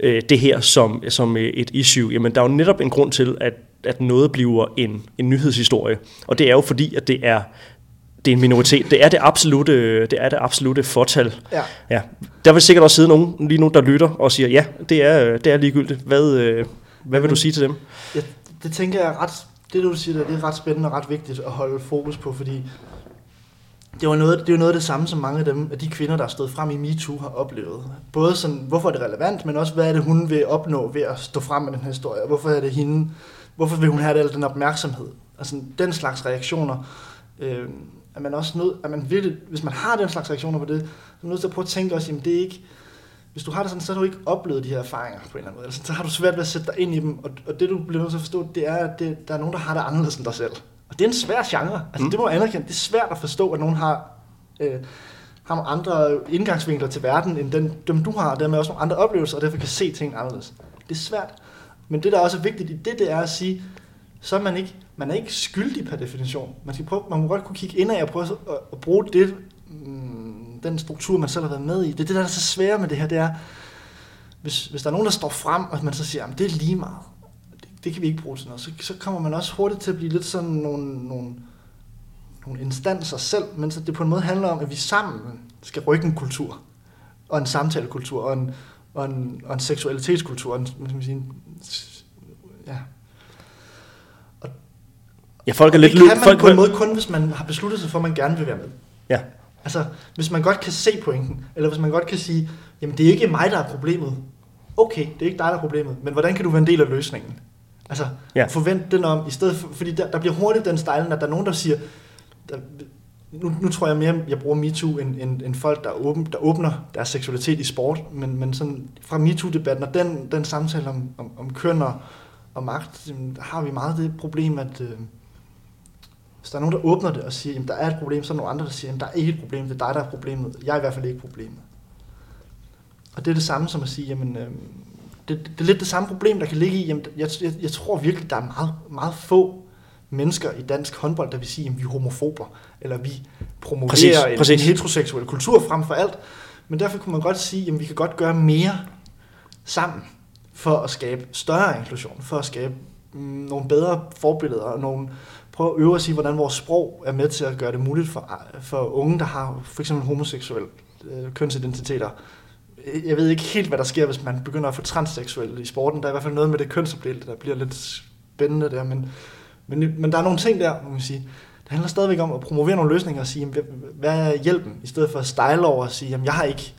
øh, det her som, som et issue, jamen der er jo netop en grund til, at, at noget bliver en, en nyhedshistorie. Og det er jo fordi, at det er det er en minoritet. Det er det absolute, det er det absolute fortal. Ja. ja. Der vil sikkert også sidde nogen lige nu, der lytter og siger, ja, det er, det er ligegyldigt. Hvad, øh, hvad vil du sige til dem? Ja, det tænker jeg ret, det du siger der, det er ret spændende og ret vigtigt at holde fokus på, fordi det var noget, det var noget af det samme, som mange af dem, af de kvinder, der har stået frem i MeToo, har oplevet. Både sådan, hvorfor er det relevant, men også, hvad er det, hun vil opnå ved at stå frem med den her historie? Hvorfor er det hende, hvorfor vil hun have al den opmærksomhed? Altså, den slags reaktioner, øh, er man også nødt, at man virkelig, hvis man har den slags reaktioner på det, så er man nødt til at prøve at tænke også, jamen det er ikke, hvis du har det sådan, så har du ikke oplevet de her erfaringer på en eller anden måde. Altså, så har du svært ved at sætte dig ind i dem, og, og det du bliver nødt til at forstå, det er, at det, der er nogen, der har det anderledes end dig selv. Og det er en svær genre. Altså, mm. det må jeg anerkende. Det er svært at forstå, at nogen har, øh, har nogle andre indgangsvinkler til verden, end den, dem du har, og dermed også nogle andre oplevelser, og derfor kan se ting anderledes. Det er svært. Men det, der er også vigtigt i det, det er at sige, så er man ikke man er ikke skyldig per definition. Man, skal prøve, man må godt kunne kigge ind og prøve at, at bruge det, mm, den struktur, man selv har været med i. Det er det, der er så svært med det her, det er, hvis, hvis der er nogen, der står frem, og man så siger, at det er lige meget, det, kan vi ikke bruge til noget, så, så kommer man også hurtigt til at blive lidt sådan nogle, nogle, nogle instanser selv, men så det på en måde handler om, at vi sammen skal rykke en kultur, og en samtalekultur, og en, og en, og en seksualitetskultur, og en, man sige, ja. Og, ja, folk er lidt... Det kan man folk, på en måde kun, hvis man har besluttet sig for, at man gerne vil være med. Ja. Altså, hvis man godt kan se pointen, eller hvis man godt kan sige, jamen det er ikke mig, der er problemet. Okay, det er ikke dig, der er problemet, men hvordan kan du være en del af løsningen? Altså, ja. forvent den om, i stedet for, fordi der, der bliver hurtigt den stejlen, at der er nogen, der siger, der, nu, nu tror jeg mere, jeg bruger MeToo end, end, end folk, der, åben, der åbner deres seksualitet i sport, men, men sådan fra MeToo-debatten og den, den samtale om, om, om køn og, og magt, der har vi meget det problem, at øh, hvis der er nogen, der åbner det og siger, at der er et problem, så er der nogle andre, der siger, at der er ikke et problem, det er dig, der er problemet. Jeg er i hvert fald ikke problemet. Og det er det samme som at sige, jamen, øh, det, det er lidt det samme problem, der kan ligge i, jamen, jeg, jeg, jeg tror virkelig, der er meget, meget få mennesker i dansk håndbold, der vil sige, at vi er homofober, eller vi promoverer præcis, en, præcis. en heteroseksuel kultur frem for alt. Men derfor kunne man godt sige, at vi kan godt gøre mere sammen for at skabe større inklusion, for at skabe mm, nogle bedre forbilleder og nogle, prøve at øve os i, hvordan vores sprog er med til at gøre det muligt for, for unge, der har for eksempel homoseksuelle øh, kønsidentiteter. Jeg ved ikke helt, hvad der sker, hvis man begynder at få transseksuelle i sporten. Der er i hvert fald noget med det kønsopdelte, der bliver lidt spændende der, men, men, men der er nogle ting der, må man sige. Det handler stadigvæk om at promovere nogle løsninger og sige, hvad er hjælpen, i stedet for at style over og sige, jamen jeg har ikke,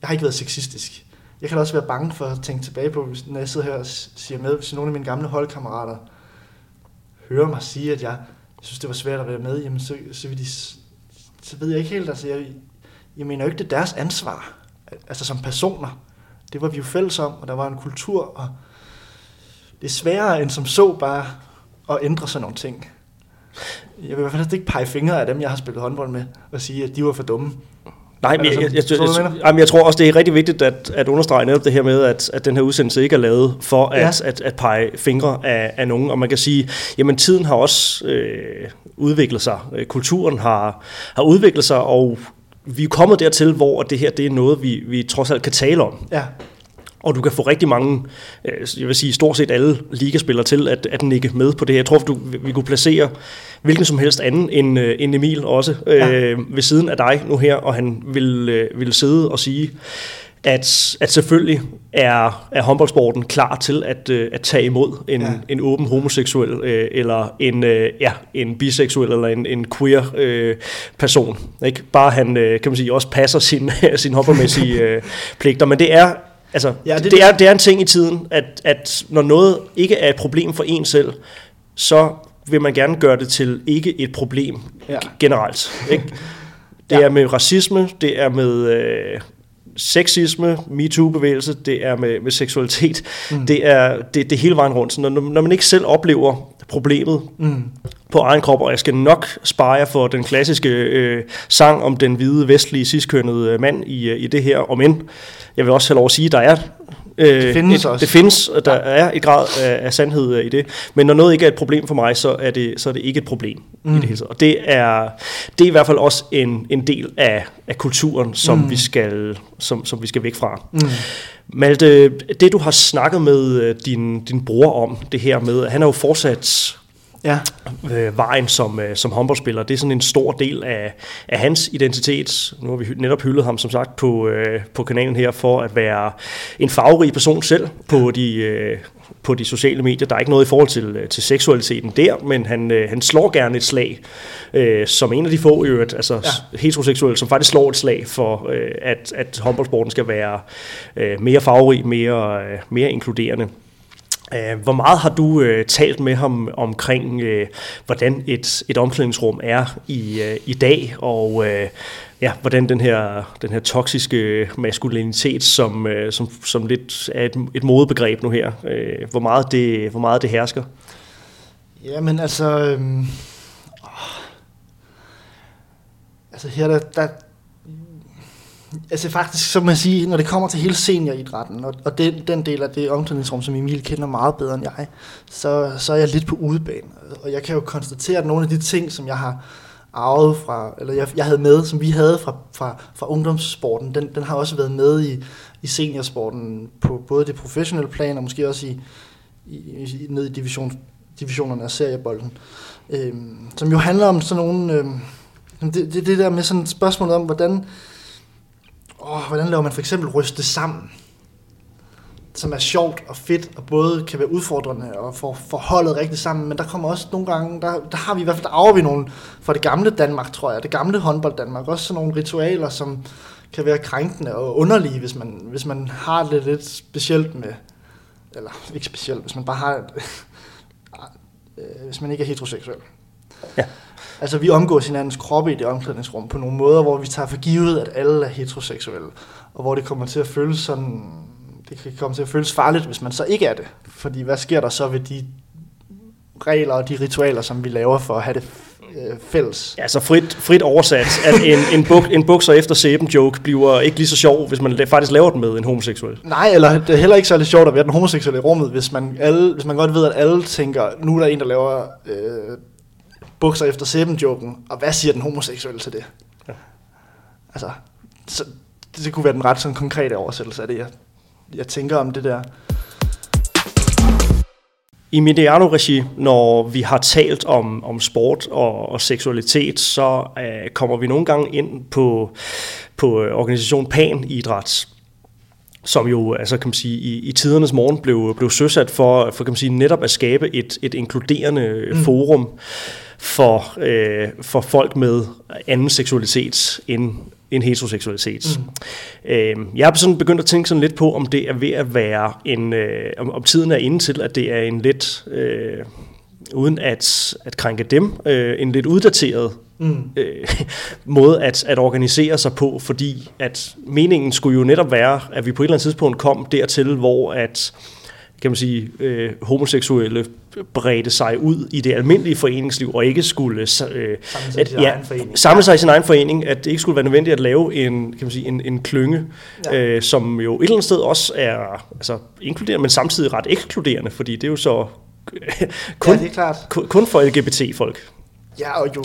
jeg har ikke været sexistisk. Jeg kan også være bange for at tænke tilbage på, når jeg sidder her og siger med, hvis nogle af mine gamle holdkammerater hører mig sige, at jeg synes, det var svært at være med, jamen så, så, vil de, så ved jeg ikke helt, altså jeg, jeg mener jo ikke, det er deres ansvar, altså som personer. Det var vi jo fælles om, og der var en kultur, og det er sværere end som så bare at ændre sådan nogle ting. Jeg vil i hvert fald ikke pege fingre af dem, jeg har spillet håndbold med, og sige, at de var for dumme. Nej, men jeg, jeg, jeg, jeg, jeg, jeg tror også, det er rigtig vigtigt at, at understrege netop det her med, at, at den her udsendelse ikke er lavet for at, ja. at, at pege fingre af, af nogen. Og man kan sige, jamen tiden har også øh, udviklet sig. Kulturen har, har udviklet sig, og vi er kommet dertil, hvor det her det er noget, vi, vi trods alt kan tale om. Ja. Og du kan få rigtig mange, øh, jeg vil sige stort set alle ligaspillere til at, at nikke med på det her. Jeg tror, du, vi kunne placere hvilken som helst anden end, øh, end Emil også ja. øh, ved siden af dig nu her, og han vil, øh, vil sidde og sige, at, at selvfølgelig er, er håndboldsporten klar til at, øh, at tage imod en, ja. en åben homoseksuel, øh, eller en, øh, ja, en biseksuel, eller en, en queer øh, person. Ikke? Bare han, øh, kan man sige, også passer sin, sin håndboldmæssige øh, pligter. Men det er Altså, ja, det, det, er, det er en ting i tiden, at, at når noget ikke er et problem for en selv, så vil man gerne gøre det til ikke et problem ja. generelt. Ikke? Det ja. er med racisme, det er med øh, sexisme, MeToo-bevægelse, det er med, med seksualitet, mm. det, er, det, det hele vejen rundt. Så når, når man ikke selv oplever problemet mm. på egen krop, og jeg skal nok spare jer for den klassiske øh, sang om den hvide, vestlige, ciskønnede mand i, øh, i det her, om end jeg vil også have lov at sige, at der er Øh, det findes et, også. Det findes, der er et grad af, af sandhed i det. Men når noget ikke er et problem for mig, så er det, så er det ikke et problem mm. i det hele taget. Og det er, det er i hvert fald også en, en del af, af kulturen, som, mm. vi skal, som, som vi skal væk fra. Mm. Malte, det du har snakket med øh, din, din bror om, det her med, han er jo fortsat ja. øh, vejen som, øh, som håndboldspiller. Det er sådan en stor del af, af hans identitet. Nu har vi netop hyldet ham som sagt på, øh, på kanalen her for at være en farverig person selv på de, øh, på de sociale medier. Der er ikke noget i forhold til, øh, til seksualiteten der, men han, øh, han slår gerne et slag, øh, som en af de få øvrigt, altså ja. heteroseksuelle, som faktisk slår et slag for, øh, at, at håndboldsporten skal være øh, mere farverig, mere, øh, mere inkluderende. Øh, hvor meget har du øh, talt med ham omkring, øh, hvordan et, et omklædningsrum er i, øh, i dag, og øh, ja, hvordan den her, den her toksiske øh, maskulinitet, som, øh, som, som lidt er et, et modebegreb nu her, øh, hvor, meget det, hvor meget det hersker? Jamen altså, Øh, altså her der, der, Altså faktisk, så man sige, når det kommer til hele senioridrætten, og, og den, den del af det omklædningsrum, som Emil kender meget bedre end jeg, så, så er jeg lidt på udebane. Og jeg kan jo konstatere, at nogle af de ting, som jeg har arvet fra, eller jeg, jeg havde med, som vi havde fra, fra, fra ungdomssporten, den, den har også været med i, i seniorsporten på både det professionelle plan, og måske også i, i, i ned i division, divisionerne af seriebolden. Øhm, som jo handler om sådan nogle... Øhm, det, det, det der med sådan et spørgsmål om, hvordan, åh, hvordan laver man for eksempel ryste sammen? som er sjovt og fedt, og både kan være udfordrende og få forholdet rigtigt sammen, men der kommer også nogle gange, der, der har vi i hvert fald, der arver vi nogle fra det gamle Danmark, tror jeg, det gamle håndbold Danmark, også sådan nogle ritualer, som kan være krænkende og underlige, hvis man, hvis man har det lidt specielt med, eller ikke specielt, hvis man bare har, øh, hvis man ikke er heteroseksuel. Ja. Altså, vi omgås hinandens kroppe i det omklædningsrum på nogle måder, hvor vi tager for givet, at alle er heteroseksuelle, og hvor det kommer til at føles sådan det kan komme til at føles farligt, hvis man så ikke er det. Fordi hvad sker der så ved de regler og de ritualer, som vi laver for at have det øh, fælles. Ja, så frit, frit oversat, at en, en, buk, en bukser efter sæben joke bliver ikke lige så sjov, hvis man faktisk laver den med en homoseksuel. Nej, eller det er heller ikke særlig sjovt at være den homoseksuelle i rummet, hvis man, alle, hvis man godt ved, at alle tænker, nu er der en, der laver øh, bukser efter sæben joken, og hvad siger den homoseksuelle til det? Ja. Altså, så, det, det kunne være den ret sådan konkrete oversættelse af det, jeg jeg tænker om det der. I Mediano-regi, når vi har talt om, om sport og, og seksualitet, så uh, kommer vi nogle gange ind på, på øh, organisationen Pan Idræt, som jo altså, kan man sige, i, i tidernes morgen blev, blev søsat for, for kan man sige, netop at skabe et, et inkluderende mm. forum for, øh, for folk med anden seksualitet end end heteroseksualitet. Mm. Øh, jeg har sådan begyndt at tænke sådan lidt på, om det er ved at være en, øh, om, om tiden er inde til, at det er en lidt, øh, uden at, at krænke dem, øh, en lidt uddateret mm. øh, måde at, at organisere sig på, fordi at meningen skulle jo netop være, at vi på et eller andet tidspunkt kom dertil, hvor at kan man sige, øh, homoseksuelle bredte sig ud i det almindelige foreningsliv, og ikke skulle øh, samle sig, at, ja, samle sig i sin egen forening, at det ikke skulle være nødvendigt at lave en, kan man sige, en, en klynge, ja. øh, som jo et eller andet sted også er altså, inkluderende, men samtidig ret ekskluderende, fordi det er jo så kun, ja, det er klart. kun, kun for LGBT-folk. Ja, og jo,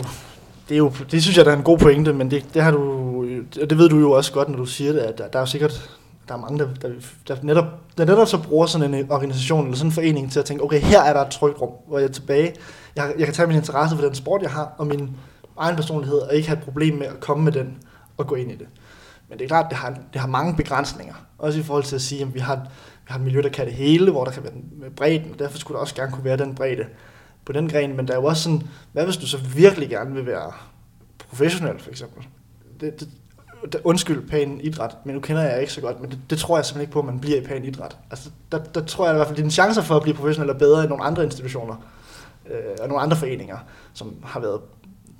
det, er jo, det synes jeg, der er en god pointe, men det, det har du, det ved du jo også godt, når du siger det, at der, der er jo sikkert der er mange, der, der, der, netop, der netop så bruger sådan en øh, organisation eller sådan en forening til at tænke, okay, her er der et trygt rum, hvor jeg er tilbage. Jeg, jeg kan tage min interesse for den sport, jeg har, og min egen personlighed, og ikke have et problem med at komme med den og gå ind i det. Men det er klart, det har, det har mange begrænsninger. Også i forhold til at sige, at vi har, vi har et miljø, der kan det hele, hvor der kan være med bredden, og derfor skulle der også gerne kunne være den bredde på den gren. Men der er jo også sådan, hvad hvis du så virkelig gerne vil være professionel, for eksempel? Det, det, undskyld, pæn idræt, men nu kender jeg ikke så godt, men det, det tror jeg simpelthen ikke på, at man bliver i pæn idræt. Altså, der, der tror jeg i hvert fald, at dine chancer for at blive professionel er bedre end nogle andre institutioner øh, og nogle andre foreninger, som har været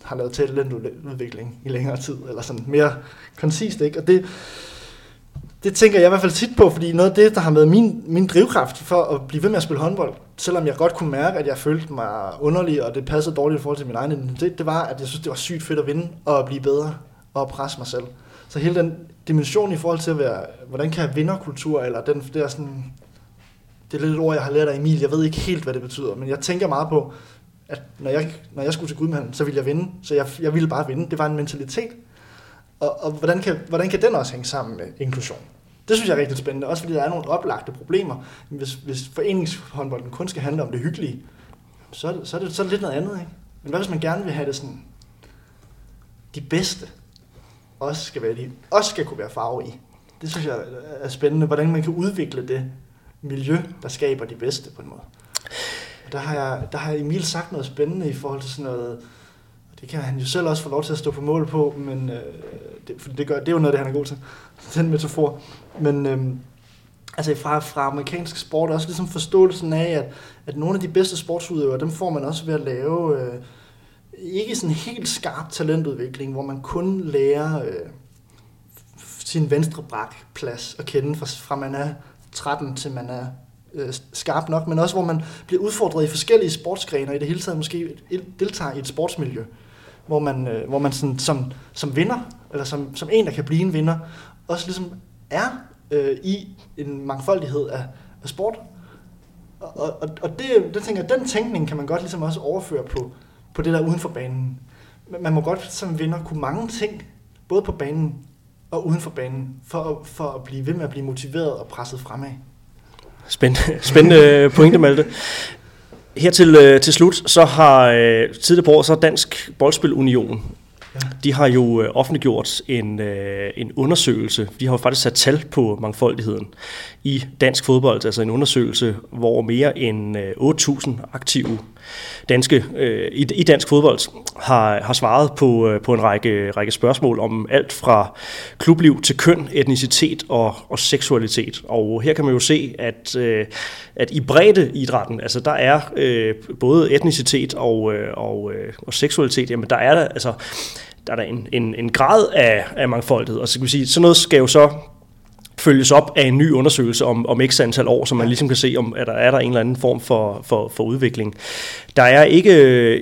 har lavet talentudvikling i længere tid, eller sådan mere koncist, ikke? Og det, det tænker jeg i hvert fald tit på, fordi noget af det, der har været min, min drivkraft for at blive ved med at spille håndbold, selvom jeg godt kunne mærke, at jeg følte mig underlig, og det passede dårligt i forhold til min egen identitet, det var, at jeg synes, det var sygt fedt at vinde og at blive bedre og at presse mig selv. Så hele den dimension i forhold til at være, hvordan kan jeg vinderkultur, eller den der sådan, det er lidt et ord, jeg har lært af Emil, jeg ved ikke helt, hvad det betyder, men jeg tænker meget på, at når jeg, når jeg skulle til Gudmanden, så ville jeg vinde, så jeg, jeg ville bare vinde. Det var en mentalitet. Og, og hvordan, kan, hvordan kan den også hænge sammen med inklusion? Det synes jeg er rigtig spændende, også fordi der er nogle oplagte problemer. Hvis, hvis foreningshåndbolden kun skal handle om det hyggelige, så er det, så er det, så er det lidt noget andet. Ikke? Men hvad hvis man gerne vil have det sådan, de bedste? Også skal, være de, også skal kunne være farve i. Det synes jeg er spændende, hvordan man kan udvikle det miljø, der skaber de bedste på en måde. Og der har, jeg, der har Emil sagt noget spændende i forhold til sådan noget, og det kan han jo selv også få lov til at stå på mål på, men øh, det, for det, gør, det er jo noget, det han er god til, den metafor. Men øh, altså fra, fra amerikansk sport også ligesom forståelsen af, at, at nogle af de bedste sportsudøvere, dem får man også ved at lave øh, ikke sådan helt skarp talentudvikling, hvor man kun lærer øh, sin venstre brakplads at kende fra, fra man er 13 til man er øh, skarp nok, men også hvor man bliver udfordret i forskellige sportsgrene, og i det hele taget måske deltager i et sportsmiljø. hvor man, øh, hvor man sådan, som, som vinder, eller som, som en, der kan blive en vinder, også ligesom er øh, i en mangfoldighed af, af sport. Og, og, og det, det tænker jeg, den tænkning kan man godt ligesom også overføre på, på det der uden for banen. Man må godt som vinder kunne mange ting, både på banen og uden for banen, for, at, for at blive ved med at blive motiveret og presset fremad. Spændende, spændende pointe, Malte. Her til, øh, til slut, så har øh, tidligere på året, så Dansk Boldspil Union de har jo øh, offentliggjort en, øh, en undersøgelse. De har jo faktisk sat tal på mangfoldigheden i dansk fodbold, altså en undersøgelse, hvor mere end 8.000 øh, aktive danske, øh, i, i dansk fodbold har, har svaret på, øh, på en række, række spørgsmål om alt fra klubliv til køn, etnicitet og, og seksualitet. Og her kan man jo se, at, øh, at i bredde idrætten, altså der er øh, både etnicitet og, øh, og, øh, og seksualitet, jamen der er der, altså, der er der en, en, en grad af, af mangfoldighed. Og så kan vi sige, sådan noget skal jo så følges op af en ny undersøgelse om, om x antal år, så man ligesom kan se, om er der er der en eller anden form for, for, for udvikling. Der er ikke, øh,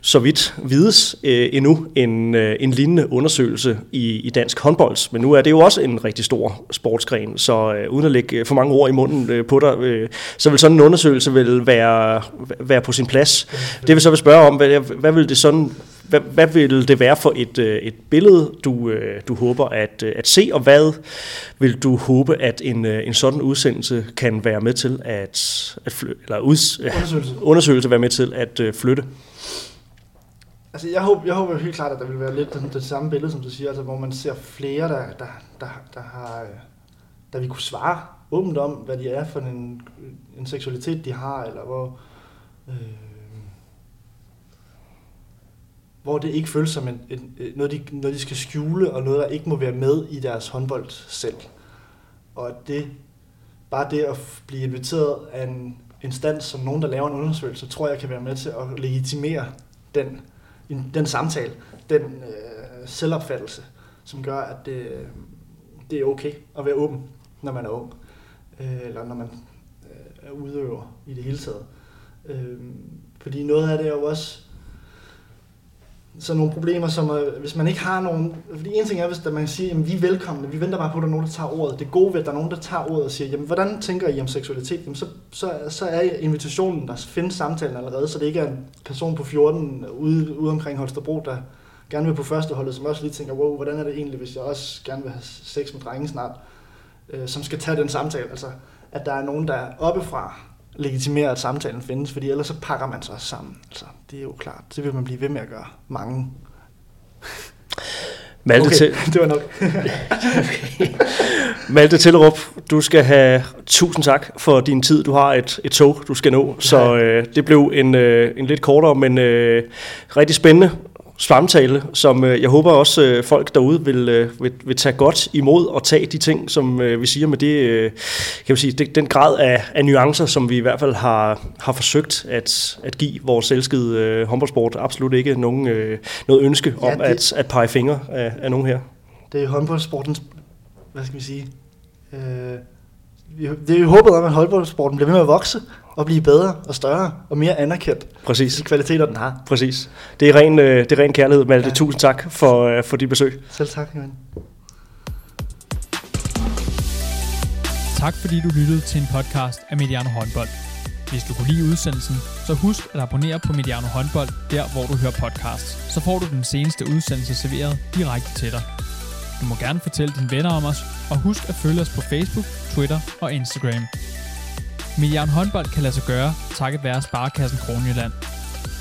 så vidt vides, øh, endnu en, øh, en lignende undersøgelse i, i dansk håndbold, men nu er det jo også en rigtig stor sportsgren, så øh, uden at lægge for mange ord i munden øh, på dig, øh, så vil sådan en undersøgelse vil være, være på sin plads. Det vil så vil spørge om, hvad, hvad vil det sådan hvad, hvad vil det være for et, øh, et billede, du, øh, du håber at, øh, at se, og hvad vil du håbe, at en, en sådan udsendelse kan være med til at, at flytte, eller uds, undersøgelse. undersøgelse være med til at flytte? Altså, jeg håber, jeg håber helt klart, at der vil være lidt det, det samme billede, som du siger, altså, hvor man ser flere, der, der, der, der har der vi kunne svare åbent om, hvad de er for en, en seksualitet, de har, eller hvor, øh, hvor det ikke føles som en, en, øh, noget, de, noget, de skal skjule, og noget, der ikke må være med i deres håndbold selv. Og det, bare det at blive inviteret af en instans som nogen, der laver en undersøgelse, tror jeg kan være med til at legitimere den, den samtale, den øh, selvopfattelse, som gør, at det, det er okay at være åben, når man er ung, øh, eller når man øh, er udøver i det hele taget. Øh, fordi noget af det er jo også så nogle problemer, som øh, hvis man ikke har nogen... Fordi en ting er, hvis man siger, at vi er velkomne, vi venter bare på, at der er nogen, der tager ordet. Det gode ved, at der er nogen, der tager ordet og siger, jamen, hvordan tænker I om seksualitet? Jamen, så, så, så er invitationen, der findes samtalen allerede, så det ikke er en person på 14 ude, ude omkring Holstebro, der gerne vil på førsteholdet, som også lige tænker, wow, hvordan er det egentlig, hvis jeg også gerne vil have sex med drenge snart, øh, som skal tage den samtale. Altså, at der er nogen, der oppefra legitimere, at samtalen findes, fordi ellers så pakker man sig sammen. Altså, det er jo klart. Det vil man blive ved med at gøre. Mange. Malte okay, til... det var nok. Malte Tillerup, du skal have tusind tak for din tid. Du har et, et tog, du skal nå, så øh, det blev en, øh, en lidt kortere, men øh, rigtig spændende samtale, som øh, jeg håber også øh, folk derude vil, øh, vil, vil tage godt imod og tage de ting, som øh, vi siger med det, øh, kan vi sige, det, den grad af, af nuancer, som vi i hvert fald har, har forsøgt at, at give vores elskede øh, håndboldsport. Absolut ikke nogen, øh, noget ønske ja, om det, at, at pege fingre af, af nogen her. Det er håndboldsportens, hvad skal vi sige, øh, det er jo håbet om, at håndboldsporten bliver ved med at vokse, og blive bedre og større og mere anerkendt. Præcis. De kvaliteter, den har. Præcis. Det er ren, øh, det er ren kærlighed, Malte. Ja. Tusind tak for, øh, for dit besøg. Selv tak, Johan. Tak fordi du lyttede til en podcast af Mediano Håndbold. Hvis du kunne lide udsendelsen, så husk at abonnere på Mediano Håndbold, der hvor du hører podcasts. Så får du den seneste udsendelse serveret direkte til dig. Du må gerne fortælle dine venner om os, og husk at følge os på Facebook, Twitter og Instagram. Milliard håndbold kan lade sig gøre, takket være Sparkassen Kronjylland.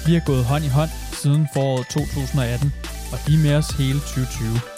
Vi har gået hånd i hånd siden foråret 2018, og de er med os hele 2020.